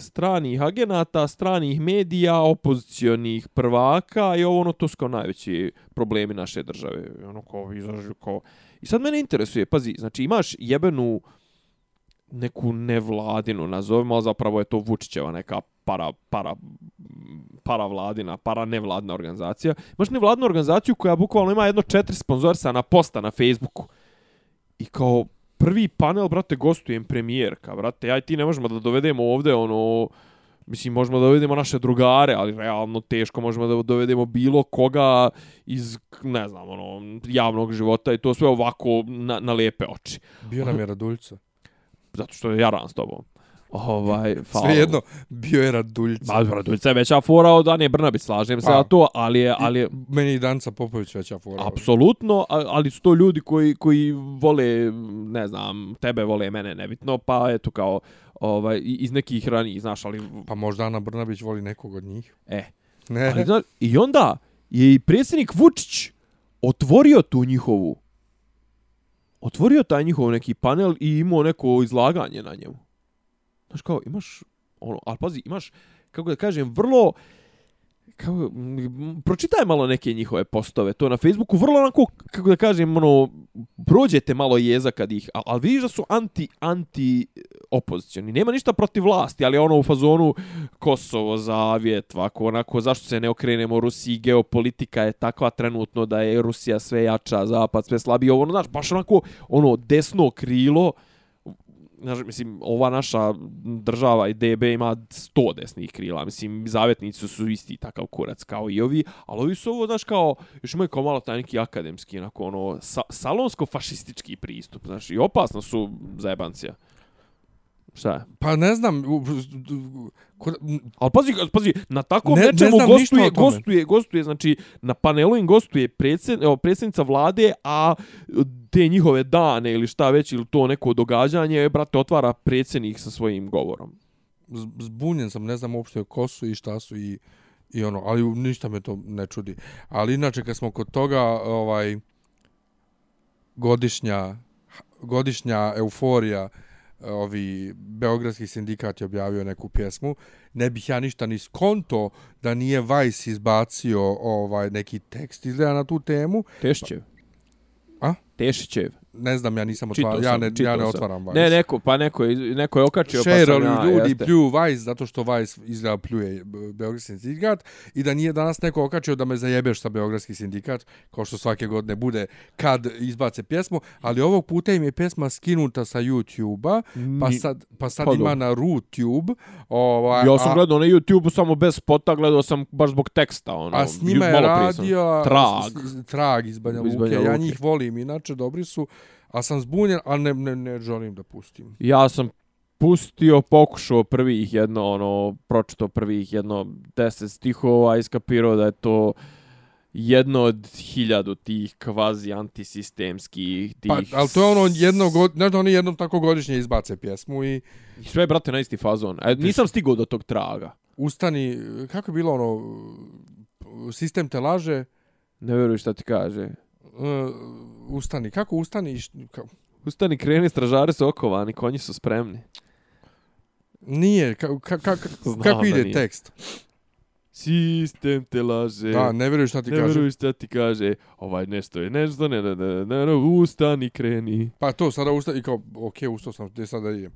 stranih agenata, stranih medija, opozicionih prvaka i ovo ono, to su kao najveći problemi naše države. Ono kao, izažu kao... I sad mene interesuje, pazi, znači imaš jebenu neku nevladinu, nazovimo, ali zapravo je to Vučićeva neka para, para, para vladina, para nevladna organizacija. Imaš nevladnu organizaciju koja bukvalno ima jedno četiri sponzorsana posta na Facebooku. I kao prvi panel, brate, gostujem premijerka, brate, ja i ti ne možemo da dovedemo ovde, ono, mislim, možemo da dovedemo naše drugare, ali realno teško možemo da dovedemo bilo koga iz, ne znam, ono, javnog života i to sve ovako na, na lepe oči. Bio nam je Raduljca. Zato što je jaran s tobom. Ovaj, hvala. Sve jedno, bio je Raduljca. Ma, Raduljca je veća fora od Ane Brnabić, slažem se Pa. na to, ali je, ali je Meni i Danca Popović veća fora. apsolutno, ali su to ljudi koji, koji vole, ne znam, tebe vole, mene nebitno, pa eto kao, ovaj, i- iz nekih ranijih, znaš, ali, Pa možda Ana Brnabić voli nekog od njih. e, Ne. ali, znaš, i onda je i predsjednik Vučić otvorio tu njihovu, otvorio taj njihov neki panel i imao neko izlaganje na njemu. Znaš kao, imaš, ono, ali pazi, imaš, kako da kažem, vrlo, kao, pročitaj malo neke njihove postove, to na Facebooku, vrlo onako, kako da kažem, ono, prođete malo jeza kad ih, ali, ali vidiš da su anti, anti eh, opozicioni. Nema ništa protiv vlasti, ali ono u fazonu Kosovo, Zavjet, ovako, onako, zašto se ne okrenemo Rusiji, geopolitika je takva trenutno da je Rusija sve jača, Zapad sve slabiji, ovo, ono, znaš, baš onako, ono, desno krilo, znaš, mislim, ova naša država i DB ima 100 desnih krila, mislim, zavetnici su isti takav kurac kao i ovi, ali ovi su ovo, znaš, kao, još imaju kao malo taj neki akademski, onako, ono, sa, salonsko-fašistički pristup, znaš, i opasno su zajebancija. Šta je? Pa ne znam, kod- Ali pazi, pazi, na takvom Ne- ne nečemu ništa gostuje, gostuje, gostuje, znači, na panelu im gostuje predsjed, evo, predsjednica vlade, a te njihove dane ili šta već, ili to neko događanje, brate, otvara predsjednik sa svojim govorom. zbunjen sam, ne znam uopšte ko su i šta su i, i ono, ali ništa me to ne čudi. Ali inače, kad smo kod toga, ovaj, godišnja, godišnja euforija, ovi Beogradski sindikat je objavio neku pjesmu, ne bih ja ništa ni skonto da nije Vice izbacio ovaj neki tekst izgleda na tu temu. Tešićev. A? Tešićev. Ne znam, ja nisam Čitao otvarao, ja ne, ja ne otvaram Vice. Ne, neko, pa neko je, neko je okačio, pa Share, sam ja, ljudi jeste. pljuju Vice zato što Vice izgleda pljuje Beogradski sindikat i da nije danas neko okačio da me zajebeš sa Beogradski sindikat, kao što svake godine bude kad izbace pjesmu, ali ovog puta im je pjesma skinuta sa YouTube-a, pa sad, pa sad Pa ima na RooTube. Ovaj, Ja sam a- gledao na YouTube-u samo bez spota, gledao sam baš zbog teksta. Ono, A s njima je radio Trag. s- trag iz Banja Luke. Ja njih volim, inače dobri su, a sam zbunjen, a ne, ne, ne želim da pustim. Ja sam pustio, pokušao prvih jedno, ono, pročito prvih jedno deset stihova, iskapirao da je to jedno od hiljadu tih kvazi antisistemskih, tih... Pa, ali to je ono jedno, god, znaš da oni jednom tako godišnje izbace pjesmu i I Sve, brate, na isti fazon. E, nisam stigao do tog traga. ustani, kako je bilo ono, sistem te laže, Ne veruj šta ti kaže. Uh, ustani, kako ustani, ka, Ustani, kreni, stražari su okovani, konji su spremni. nije, ka, ka, ka, ka, kako ide nije. tekst? Sistem te laže. Da, ne vjerujem šta ti ne kažem. veruj šta ti kaže. Ovaj nešto je nešto, ne, ne, ne, ne, ne, ustani, kreni. Pa to, sada ustani, i kao, okej, ustao sam, gdje sada idem.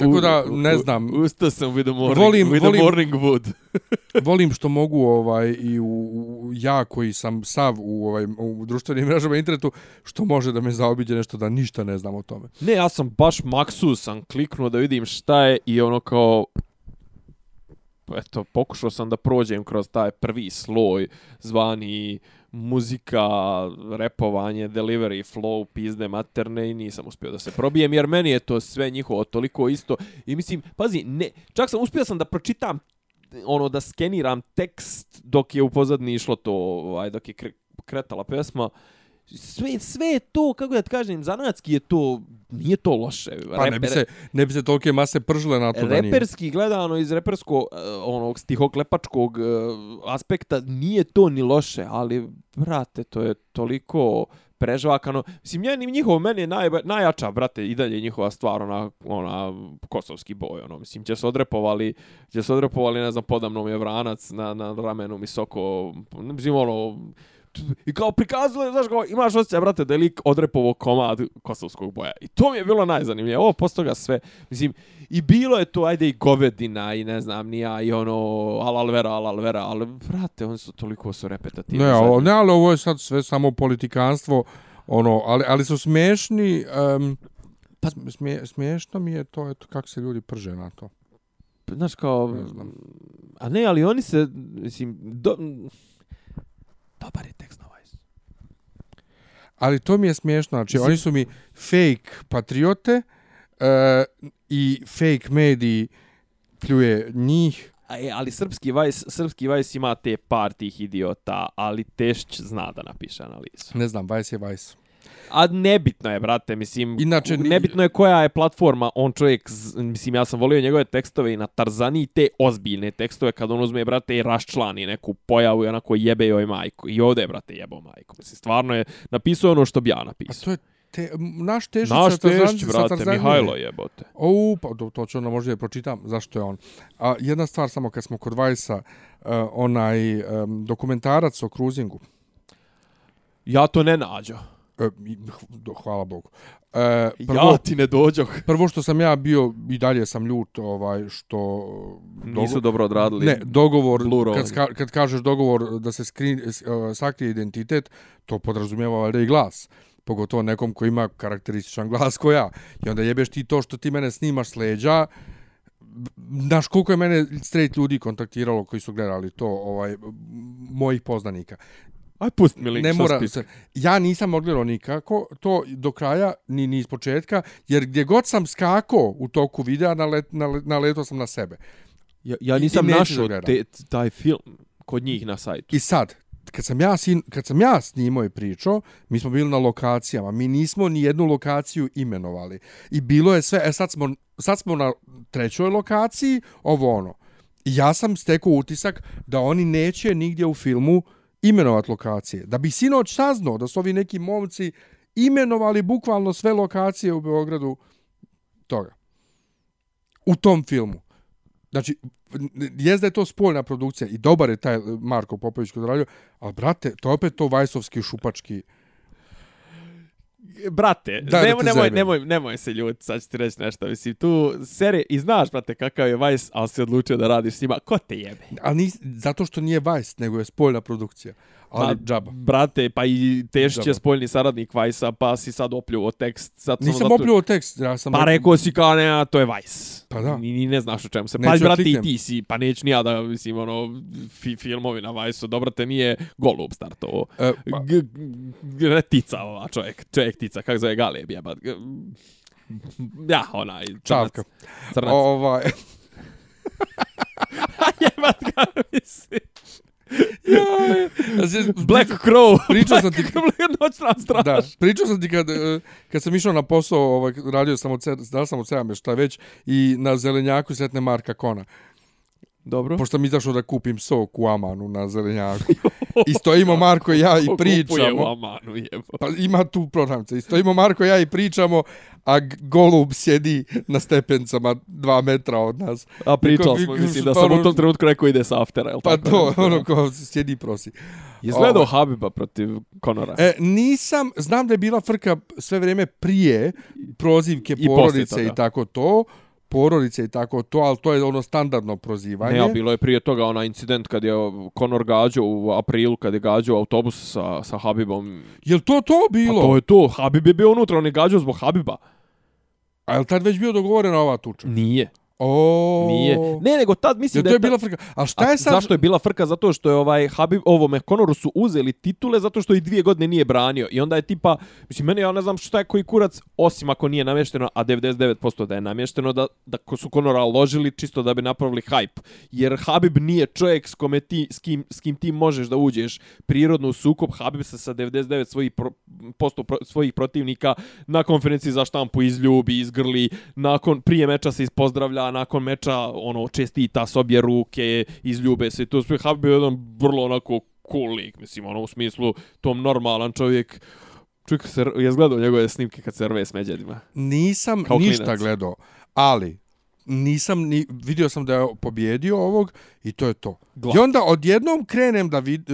Tako da, ne znam. Ustao sam with the morning, Volim- with volim- the morning wood. Volim što mogu ovaj i u, u, ja koji sam sav u ovaj u društvenim mrežama internetu što može da me zaobiđe nešto da ništa ne znam o tome. Ne, ja sam baš maksus sam kliknuo da vidim šta je i ono kao eto, pokušao sam da prođem kroz taj prvi sloj zvani muzika, repovanje, delivery, flow, pizde materne i nisam uspio da se probijem jer meni je to sve njihovo toliko isto. I mislim, pazi, ne, čak sam uspio sam da pročitam ono da skeniram tekst dok je u pozadini išlo to, ovaj, dok je kretala pesma, sve sve to kako da kažem zanatski je to nije to loše pa Reper, ne bi se ne bi se tolke mase pržile na to da nije reperski gledano iz reperskog uh, onog stihoklepačkog uh, aspekta nije to ni loše ali brate to je toliko prežvakano. Mislim, ja ni njihov, meni je naj, najjača, brate, i dalje njihova stvar, ona, ona, kosovski boj, ono, mislim, će se odrepovali, će se odrepovali, ne znam, podamnom je vranac na, na ramenu mi soko, mislim, ono, i kao prikazali, znaš, kao, imaš osjećaj, brate, da je lik odrepovo komad kosovskog boja. I to mi je bilo najzanimljivije. Ovo posto ga sve, mislim, i bilo je to, ajde, i govedina, i ne znam, nija, i ono, alalvera, alalvera, ali, brate, oni su toliko su repetativni. Ne, ali, ne, ali ovo je sad sve samo politikanstvo, ono, ali, ali su smiješni, um, pa, smije, smiješno mi je to, eto, kako se ljudi prže na to. Znaš, kao, ne znam. a ne, ali oni se, mislim, do, dobar je tekst na Vice. Ali to mi je smiješno, znači oni su mi fake patriote uh, i fake mediji pljuje njih. E, ali srpski Vice, srpski Vice ima te par tih idiota, ali Tešć zna da napiše analizu. Ne znam, Vice je Vice. A nebitno je, brate, mislim, Inače, nebitno je koja je platforma, on čovjek, mislim, ja sam volio njegove tekstove i na Tarzani te ozbiljne tekstove, kad on uzme, brate, i raščlani neku pojavu i onako jebe joj majku. I ovdje je, brate, jebo majku. Mislim, stvarno je napisao ono što bi ja napisao. A to je te, naš tešić naš sa Tarzani. Naš brate, Tarzani. Mihajlo jebote. O, pa to, to ću onda možda je pročitam, zašto je on. A jedna stvar, samo kad smo kod Vajsa, uh, onaj um, dokumentarac o kruzingu. Ja to ne nađo. E, hvala Bogu. E, prvo, ja ti ne dođoh. Prvo što sam ja bio, i dalje sam ljut, ovaj, što... Nisu dobro odradili. Ne, dogovor, kad, kad kažeš dogovor da se skrin, uh, sakrije identitet, to podrazumijeva valjda i glas. Pogotovo nekom ko ima karakterističan glas ko ja. I onda jebeš ti to što ti mene snimaš s leđa, Znaš koliko je mene straight ljudi kontaktiralo koji su gledali to, ovaj, mojih poznanika. Aj pust mi link ne mora se, Ja nisam mogao nikako to do kraja, ni, ni iz početka, jer gdje god sam skako u toku videa, nalet, naletao sam na sebe. Ja, ja nisam našao te, taj film kod njih na sajtu. I sad, kad sam ja, sin, kad sam ja snimao i pričao, mi smo bili na lokacijama, mi nismo ni jednu lokaciju imenovali. I bilo je sve, e sad smo, sad smo na trećoj lokaciji, ovo ono. I ja sam stekao utisak da oni neće nigdje u filmu imenovat lokacije. Da bi sinoć saznao da su ovi neki momci imenovali bukvalno sve lokacije u Beogradu toga. U tom filmu. Znači, jest da je to spoljna produkcija i dobar je taj Marko Popović kod radio, ali brate, to je opet to Vajsovski šupački brate, da, nemoj, da nemoj, nemoj, nemoj se ljuti, sad ću ti reći nešto, mislim, tu serije, i znaš, brate, kakav je Vice, ali si odlučio da radiš s njima, ko te jebe? Ali nis, zato što nije Vice, nego je spoljna produkcija. Ali pa, džaba. Brate, pa i Tešić je spoljni saradnik Vajsa, pa si sad opljuo tekst. Sad Nisam opljuo tekst. Ja sam pa rekao si kao ne, to je Vajs. Pa da. Ni, ni ne znaš o čemu se. Pa brate, i ti si, pa neću ni ja da, mislim, ono, fi, filmovi na Vajsu, dobro te nije Golub startovo. E, pa. Retica ova čovjek, čovjek tica, kako zove Galeb, jebat. Ja, onaj, crnac. Čavka. Crnac. Ovaj... jebat ga, mislim. Black Crow. Pričao sam ti noćna straž. Da, pričao sam ti kad, e, kad sam išao na posao, ovaj, radio sam od, da sam od 7 šta već, i na zelenjaku sretne Marka Kona. Dobro. Pošto mi izašao da kupim sok u Amanu na zelenjaku. I stojimo Marko i ja i pričamo. u Amanu, jebo. Pa ima tu programce. I stojimo Marko i ja i pričamo, a golub sjedi na stepencama dva metra od nas. A pričali smo, mislim, da sam u tom trenutku rekao ide sa aftera, jel pa tako? Pa to, ono ko sjedi prosi. Izgledao Ovo. Habiba protiv Konora? E, nisam, znam da je bila frka sve vrijeme prije prozivke I porodice i tako to porodice i tako to, ali to je ono standardno prozivanje. Ne, bilo je prije toga onaj incident kad je Conor gađao u aprilu, kad je gađao autobus sa, sa Habibom. Je to to bilo? Pa to je to, Habib je bio unutra, on je gađao zbog Habiba. A je li tad već bio dogovorena ova tuča? Nije. O, Nije. Ne, nego tad mislim Ja, da to je je bila frka. A šta je sad? Zašto je bila frka? Zato što je ovaj Habib, ovome Konoru su uzeli titule zato što i dvije godine nije branio. I onda je tipa, mislim, meni ja ne znam šta je koji kurac, osim ako nije namješteno, a 99% da je namješteno, da, da su Konora ložili čisto da bi napravili hype. Jer Habib nije čovjek s, kome ti, s, kim, s kim ti možeš da uđeš prirodno u sukob. Habib se sa 99 svojih pro, posto pro, svojih protivnika na konferenciji za štampu izljubi, izgrli, nakon prije meča se ispozdravlja, nakon meča ono čestita s obje ruke, izljube se. To sve Habib je jedan vrlo onako cool lik, mislim, ono u smislu tom normalan čovjek. Čovjek se je gledao njegove snimke kad se rve s međedima. Nisam Kao ništa klinac. gledao, ali nisam ni vidio sam da je pobjedio ovog i to je to. Glat. I onda odjednom krenem da vid,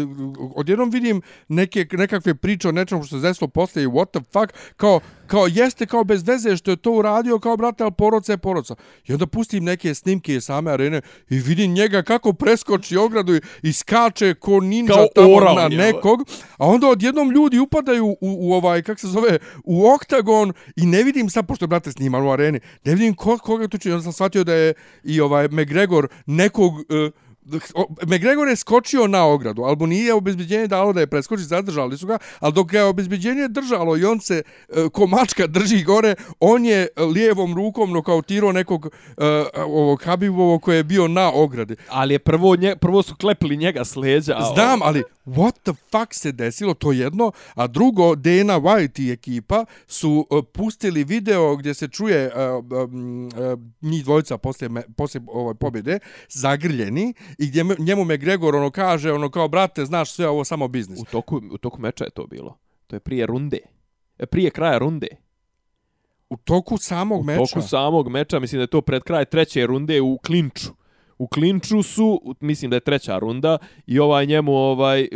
odjednom vidim neke nekakve priče o nečemu što se desilo posle i what the fuck kao kao jeste kao bez veze što je to uradio kao brate al poroca je poroca. I onda pustim neke snimke iz same arene i vidim njega kako preskoči ogradu i, i skače ko ninja Kao tamo orao na nekog. A onda odjednom ljudi upadaju u, u ovaj, kak se zove, u oktagon i ne vidim sad, pošto je brate sniman u areni, ne vidim ko, koga tu čini. Onda sam shvatio da je i ovaj McGregor nekog... Uh, McGregor je skočio na ogradu, ali mu nije obezbeđenje dalo da je preskoči, zadržali su ga, ali dok ga je obezbeđenje držalo i on se e, ko mačka drži gore, on je lijevom rukom nokautirao nekog e, ovog Habibovog koji je bio na ogradi. Ali je prvo, nje, prvo su klepili njega s leđa. Znam, ali what the fuck se desilo, to jedno, a drugo, Dana White i ekipa su uh, pustili video gdje se čuje uh, um, uh, njih dvojica poslije, me, poslije ove pobjede, zagrljeni, i gdje me- njemu McGregor ono kaže, ono kao, brate, znaš sve ovo samo biznis. U toku, u toku meča je to bilo. To je prije runde. E, Prije kraja runde. U toku samog U meča. toku samog meča, mislim da je to pred kraj treće runde u klinču. U klinču su, mislim da je treća runda, i ovaj njemu ovaj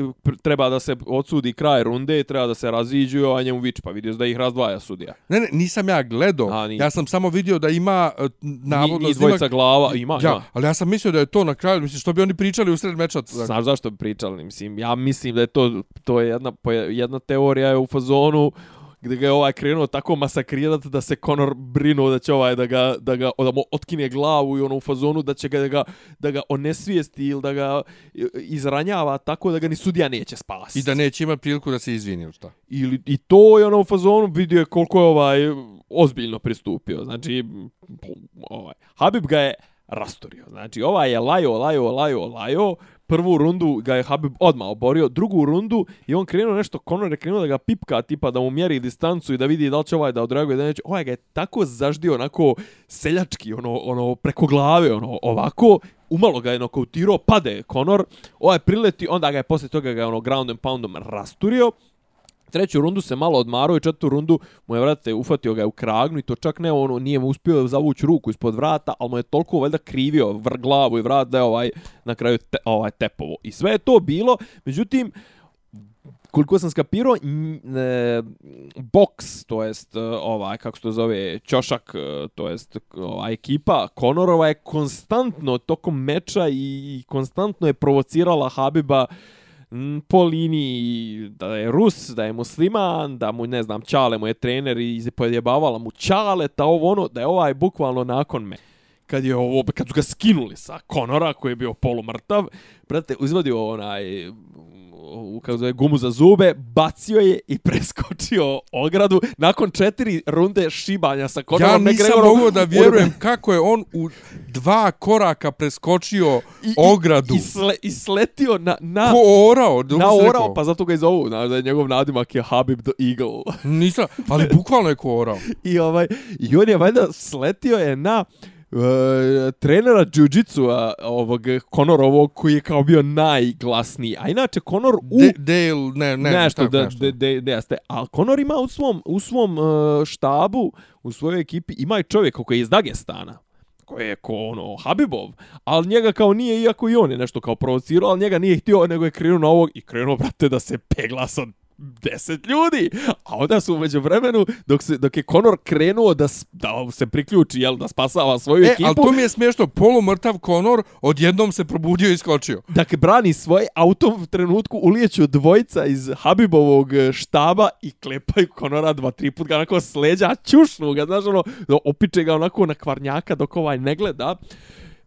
treba da se odsudi kraj runde, treba da se raziđu i ovaj njemu viče, pa vidio si da ih razdvaja sudija. Ne, ne, nisam ja gledao. A, nije. Ja sam samo vidio da ima uh, navodno Ni, dvojica glava, ima, Ja, ima. ali ja sam mislio da je to na kraju, mislim, što bi oni pričali u sred meča. Znaš zašto bi pričali? Mislim, ja mislim da je to, to je jedna, jedna teorija je u fazonu gdje ga je ovaj krenuo tako masakrirati da se Conor brinuo da će ovaj da ga, da ga da mu otkine glavu i ono u fazonu da će ga da ga, da ga onesvijesti ili da ga izranjava tako da ga ni sudija neće spasiti. I da neće imati priliku da se izvini ili šta. Ili, I to je ono u fazonu vidio je koliko je ovaj ozbiljno pristupio. Znači, ovaj, Habib ga je rastorio. Znači, ovaj je lajo, lajo, lajo, lajo. Prvu rundu ga je Habib odmah oborio. Drugu rundu i on krenuo nešto, Conor je krenuo da ga pipka, tipa da mu mjeri distancu i da vidi da li će ovaj da odreaguje, da neće. Ovaj ga je tako zaždio, onako seljački, ono, ono preko glave, ono, ovako. Umalo ga je nokautirao, pade Conor. Ovaj prileti, onda ga je posle toga ga je ono ground and poundom rasturio. Treću rundu se malo odmarao i četvrtu rundu mu je, vrate, ufatio ga je u kragnu i to čak ne, ono, nije mu uspio zavući ruku ispod vrata, al mu je toliko valjda krivio vr glavu i vrat da je ovaj, na kraju te, ovaj tepovo. I sve je to bilo, međutim, koliko sam skapirao, e, box, to jest e, ovaj, kako se to zove, ćošak, e, to jest ova ekipa Konorova je konstantno tokom meča i konstantno je provocirala Habiba m, po liniji da je Rus, da je musliman, da mu, ne znam, Čale mu je trener i podjebavala mu Čale, ta ovo ono, da je ovaj bukvalno nakon me. Kad je ovo, kad su ga skinuli sa Konora koji je bio polumrtav, brate, izvadio onaj kako zove, gumu za zube, bacio je i preskočio ogradu nakon četiri runde šibanja sa Conorom Ja nisam McGregorom. mogao da vjerujem kako je on u dva koraka preskočio I, ogradu. I, i, sle, i sletio na, na, Ko orao? da na orao, pa zato ga i zovu, znaš, da je njegov nadimak je Habib the Eagle. Nisam, ali bukvalno je ko orao. I ovaj i on je valjda sletio je na uh, trenera jiu-jitsu ovog Conorovog koji je kao bio najglasniji. A inače Conor u De, Dale, ne, ne, nešto da nešto. de, de, de, jeste. A Conor ima u svom u svom uh, štabu, u svojoj ekipi ima i čovjek koji je iz Dagestana koji je ko ono Habibov, ali njega kao nije, iako i on je nešto kao provocirao, ali njega nije htio, nego je krenuo na ovog i krenuo, brate, da se pegla sa deset ljudi. A onda su umeđu vremenu, dok, se, dok je Conor krenuo da, da se priključi, jel, da spasava svoju E, ekipu, ali to mi je smiješno, polumrtav Conor odjednom se probudio i iskočio. Dakle, brani svoj auto u trenutku ulijeću dvojica iz Habibovog e, štaba i klepaju Konora dva, tri put ga onako s leđa, čušnu ga, znaš, ono, opiče ga onako na kvarnjaka dok ovaj ne gleda.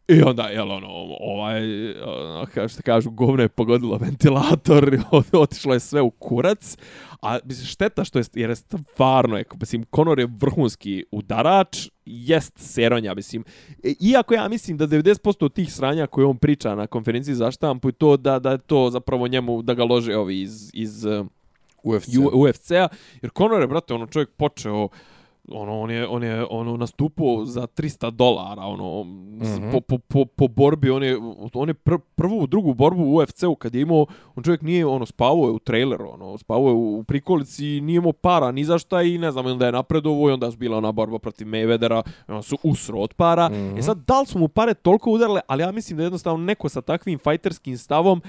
I onda, jel, ono, ovaj, ono, kao što kažu, govno je pogodilo ventilator, otišlo je sve u kurac, a mislim, šteta što je, jer je stvarno, je, mislim, Conor je vrhunski udarač, jest seronja, mislim, E, iako ja mislim da 90% od tih sranja koje on priča na konferenciji za štampu i to da, da je to zapravo njemu, da ga lože ovi iz, iz UFC. U- UFC-a, jer Conor je, brate, ono čovjek počeo ono on je on je ono nastupao za 300 dolara ono mm -hmm. po, po, po, po borbi on je on je pr, prvu drugu borbu u UFC-u kad je imao on čovjek nije ono spavao je u traileru ono spavao je u, u prikolici i nije imao para ni za šta i ne znam onda je napredovao i onda je bila ona borba protiv Mayweathera i on su usro od para mm -hmm. e sad da li su mu pare toliko udarile ali ja mislim da jednostavno neko sa takvim fajterskim stavom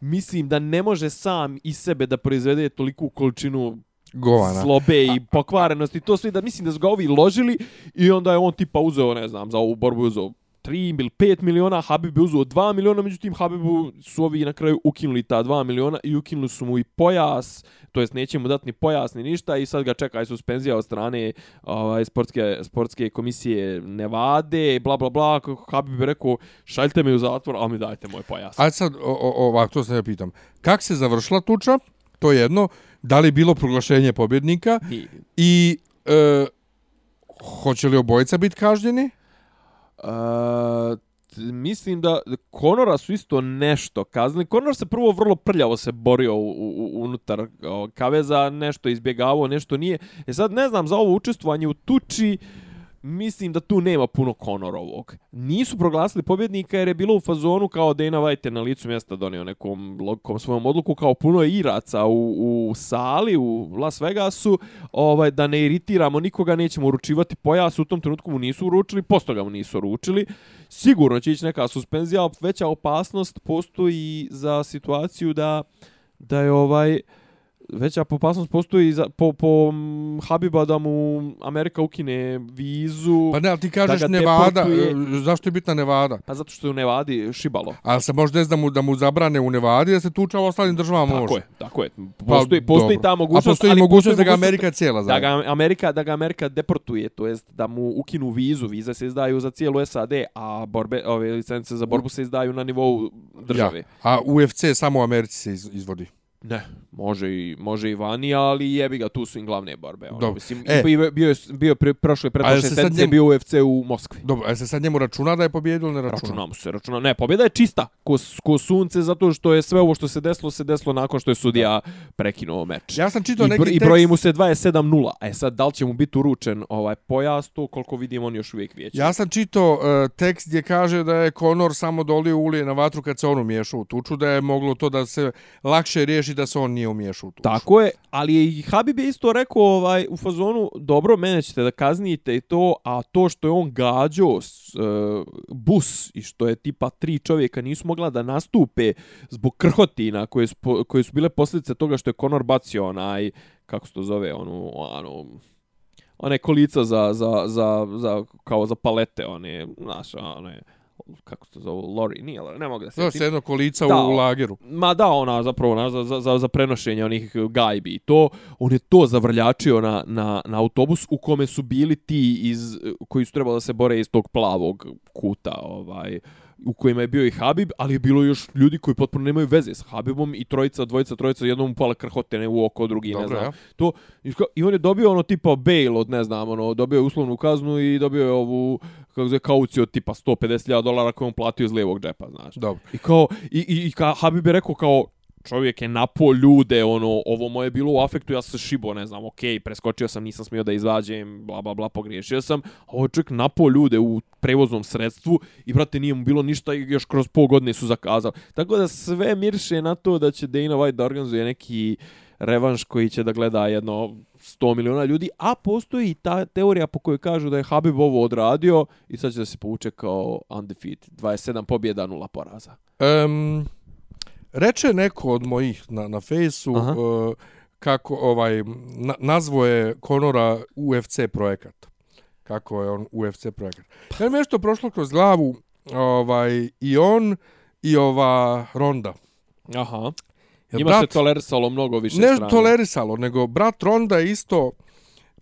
mislim da ne može sam iz sebe da proizvede toliku količinu Govana. slobe i pokvarenosti, to sve da mislim da su ga ovi ložili i onda je on tipa uzeo, ne znam, za ovu borbu uzeo 3 ili 5 miliona, Habib je uzeo 2 miliona, međutim Habibu su ovi na kraju ukinuli ta 2 miliona i ukinuli su mu i pojas, to jest neće mu dati ni pojas ni ništa i sad ga čeka i suspenzija od strane ovaj, sportske, sportske komisije Nevade, bla bla bla, kako Habib je rekao šaljte me u zatvor, a mi dajte moj pojas. A sad, o- o- ovako, to se ja pitam. Kak se završila tuča? To je jedno. Da li je bilo proglašenje pobjednika? I, I e, hoće li obojica biti kažnjeni? Uh, mislim da Konora su isto nešto kaznili. Konor se prvo vrlo prljavo se borio u, u, unutar o, kaveza, nešto izbjegavao, nešto nije. E sad ne znam za ovo učestvovanje u tuči, mislim da tu nema puno Konorovog. Nisu proglasili pobjednika jer je bilo u fazonu kao Dana White na licu mjesta donio nekom logikom svojom odluku kao puno je iraca u, u sali u Las Vegasu ovaj, da ne iritiramo nikoga, nećemo uručivati pojas, u tom trenutku mu nisu uručili, posto ga mu nisu uručili. Sigurno će ići neka suspenzija, veća opasnost postoji za situaciju da da je ovaj veća opasnost postoji za, po, po Habiba da mu Amerika ukine vizu. Pa ne, ali ti Da kažeš Nevada. deportuje. e, Zašto je bitna Nevada? Pa zato što je u Nevadi šibalo. A se može desiti da mu, da mu zabrane u Nevadi, da se tuča u ostalim državama može. Tako je, tako je. Postoji, postoji dobro. ta mogućnost, A postoji ali mogućnost da ga Amerika cijela da zajedno. ga Amerika da ga Amerika deportuje, to jest da mu ukinu vizu, vize se izdaju za cijelu SAD, a borbe ove licence za borbu se izdaju na nivou države. Ja. A UFC samo u Americi se iz, izvodi. Ne, može i može i vani, ali jebi ga, tu su im glavne borbe. Ono, Dobro. mislim, E. e. bio, bio, je- bio pre, prošle A pretprošle jel se sad sedmice njemu- bio UFC u Moskvi. Dobro, a se sad njemu računa da je pobjedio ili ne računa? Računamo se, računamo. Ne, pobjeda je čista, ko, ko sunce, zato što je sve ovo što se desilo, se desilo nakon što je sudija prekinuo meč. Ja sam čitao I, neki br I tekst... broji mu se 27-0. E sad, da li će mu biti uručen ovaj pojas, to koliko vidim on još uvijek vijeće. Ja sam čitao uh, tekst gdje kaže da je Conor samo dolio ulije na vatru kad se on umiješao u tuču, da je moglo to da se lakše riješi Znači da se on nije umiješao u tušu. Tako je, ali je i Habib je isto rekao ovaj, u fazonu, dobro, mene ćete da kaznite i to, a to što je on gađao s, uh, bus i što je tipa tri čovjeka nisu mogla da nastupe zbog krhotina koje su, koje su bile posljedice toga što je Conor bacio onaj, kako se to zove, onu, ono, one kolica za, za, za, za, kao za palete, one, znaš, one, kako se zove, lori, nije lori, ne mogu da se se jedno kolica Da, u, lageru. Ma da, ona zapravo ona, za, za, za prenošenje onih gajbi i to, on je to zavrljačio na, na, na autobus u kome su bili ti iz, koji su trebali da se bore iz tog plavog kuta, ovaj, u kojima je bio i Habib, ali je bilo još ljudi koji potpuno nemaju veze s Habibom i trojica, dvojica, trojica, jednom mu pala krhotene u oko, drugi, ne Dobro, znam. ja. To, i on je dobio ono tipa bail od, ne znam, ono, dobio je uslovnu kaznu i dobio je ovu, kako se zove, kauciju od tipa 150.000 dolara koju on platio iz lijevog džepa, znaš. Dobro. I kao, i, i, i ka, Habib je rekao kao, čovjek je napo ljude, ono, ovo moje bilo u afektu, ja sam se šibo, ne znam, okej, preskočio sam, nisam smio da izvađem, bla, bla, bla, pogriješio sam, a ovo je čovjek napo ljude u prevoznom sredstvu i, brate, nije mu bilo ništa i još kroz pol godine su zakazali. Tako da sve mirše na to da će Dana White da organizuje neki revanš koji će da gleda jedno 100 miliona ljudi, a postoji i ta teorija po kojoj kažu da je Habib ovo odradio i sad će da se povuče kao undefeated, 27 pobjeda, 0 poraza. Um, reče neko od mojih na, na fejsu, uh, kako ovaj na, nazvo je Konora UFC projekat. Kako je on UFC projekat. Ja mi je nešto prošlo kroz glavu ovaj i on i ova Ronda. Aha. Jer Njima se tolerisalo mnogo više ne strane. tolerisalo, nego brat Ronda je isto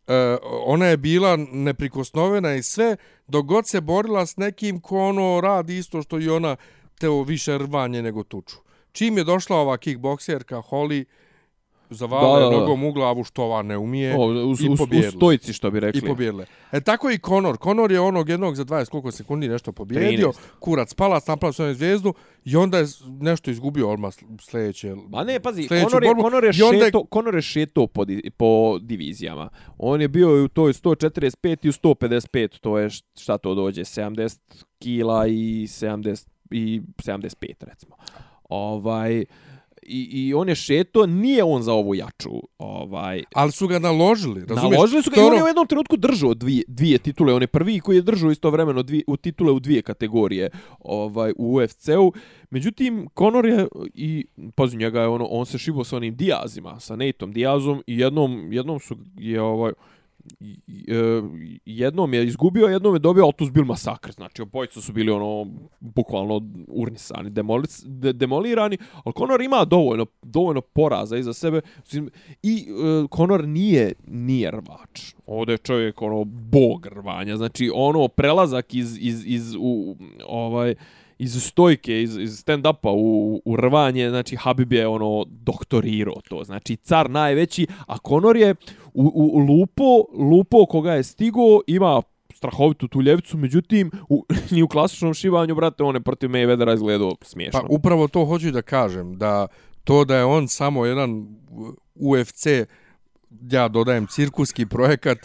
e, ona je bila neprikosnovena i sve, dok god se borila s nekim ko ono radi isto što i ona teo više rvanje nego tuču. Čim je došla ova kickbokserka Holly, zavala Da, je da, da. nogom u glavu što ova ne umije O, u, i u, u stojci, što bi I rekli. pobjedile. E tako i Conor. Conor je onog jednog za 20 koliko sekundi nešto pobjedio. 13. Kurac palac, napravio svoju zvijezdu i onda je nešto izgubio odmah sljedeće. Ma ne, pazi, Conor je, borbu. Conor je, I onda je- Conor je šeto po, di, po divizijama. On je bio i u toj 145 i u 155, to je šta to dođe, 70 kila i 70 i 75 recimo. Ovaj i, i on je šeto, nije on za ovu jaču. Ovaj, Ali su ga naložili, razumiješ? Naložili su ga To i on ono- je u jednom trenutku držao dvije, dvije titule. On je prvi koji je držao istovremeno dvije, u titule u dvije kategorije ovaj, u UFC-u. Međutim, Conor je, i pazi njega je ono, on se šibo sa onim Diazima, sa Nateom Diazom i jednom, jednom su je ovaj, jednom je izgubio, jednom je dobio, ali tu su bili masakr. Znači, obojica su bili ono, bukvalno urnisani, demolic, de, demolirani, ali Conor ima dovoljno, dovoljno poraza iza sebe Mislim, i e, Conor nije, nije rvač. Ovdje je čovjek ono, bog rvanja. Znači, ono, prelazak iz, iz, iz u, ovaj, iz stojke, iz, iz stand-upa u, u rvanje, znači Habib je ono doktorirao to, znači car najveći, a Conor je u, u, lupo, lupo koga je stigo, ima strahovitu tu ljevicu, međutim, u, ni u klasičnom šivanju, brate, on je protiv Mayweathera izgledao smiješno. Pa upravo to hoću da kažem, da to da je on samo jedan UFC, ja dodajem cirkuski projekat,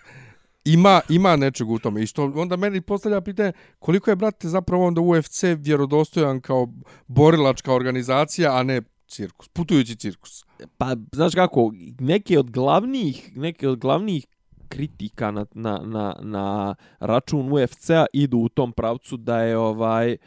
ima ima nečeg u tome. I što onda meni postavlja pitanje koliko je brate zapravo onda UFC vjerodostojan kao borilačka organizacija, a ne cirkus, putujući cirkus. Pa, znaš kako, neke od glavnih, neke od glavnih kritika na, na, na, na račun UFC-a idu u tom pravcu da je ovaj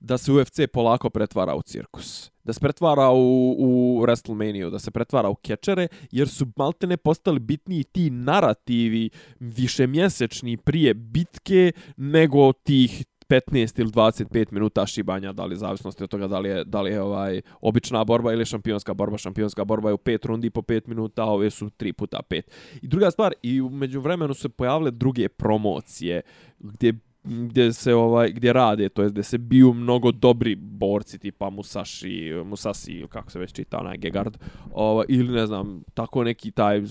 da se UFC polako pretvara u cirkus. Da se pretvara u, u WrestleMania, da se pretvara u kečere, jer su maltene postali bitniji ti narativi višemjesečni prije bitke nego tih 15 ili 25 minuta šibanja, da li zavisnosti od toga da li je, da li je ovaj obična borba ili šampionska borba. Šampionska borba je u 5 rundi po 5 minuta, a ove su 3 puta 5. I druga stvar, i u međuvremenu su se pojavile druge promocije gdje gdje se ovaj gdje rade to jest gdje se biju mnogo dobri borci tipa Musashi Musashi ili kako se već čita onaj Gegard ovaj ili ne znam tako neki taj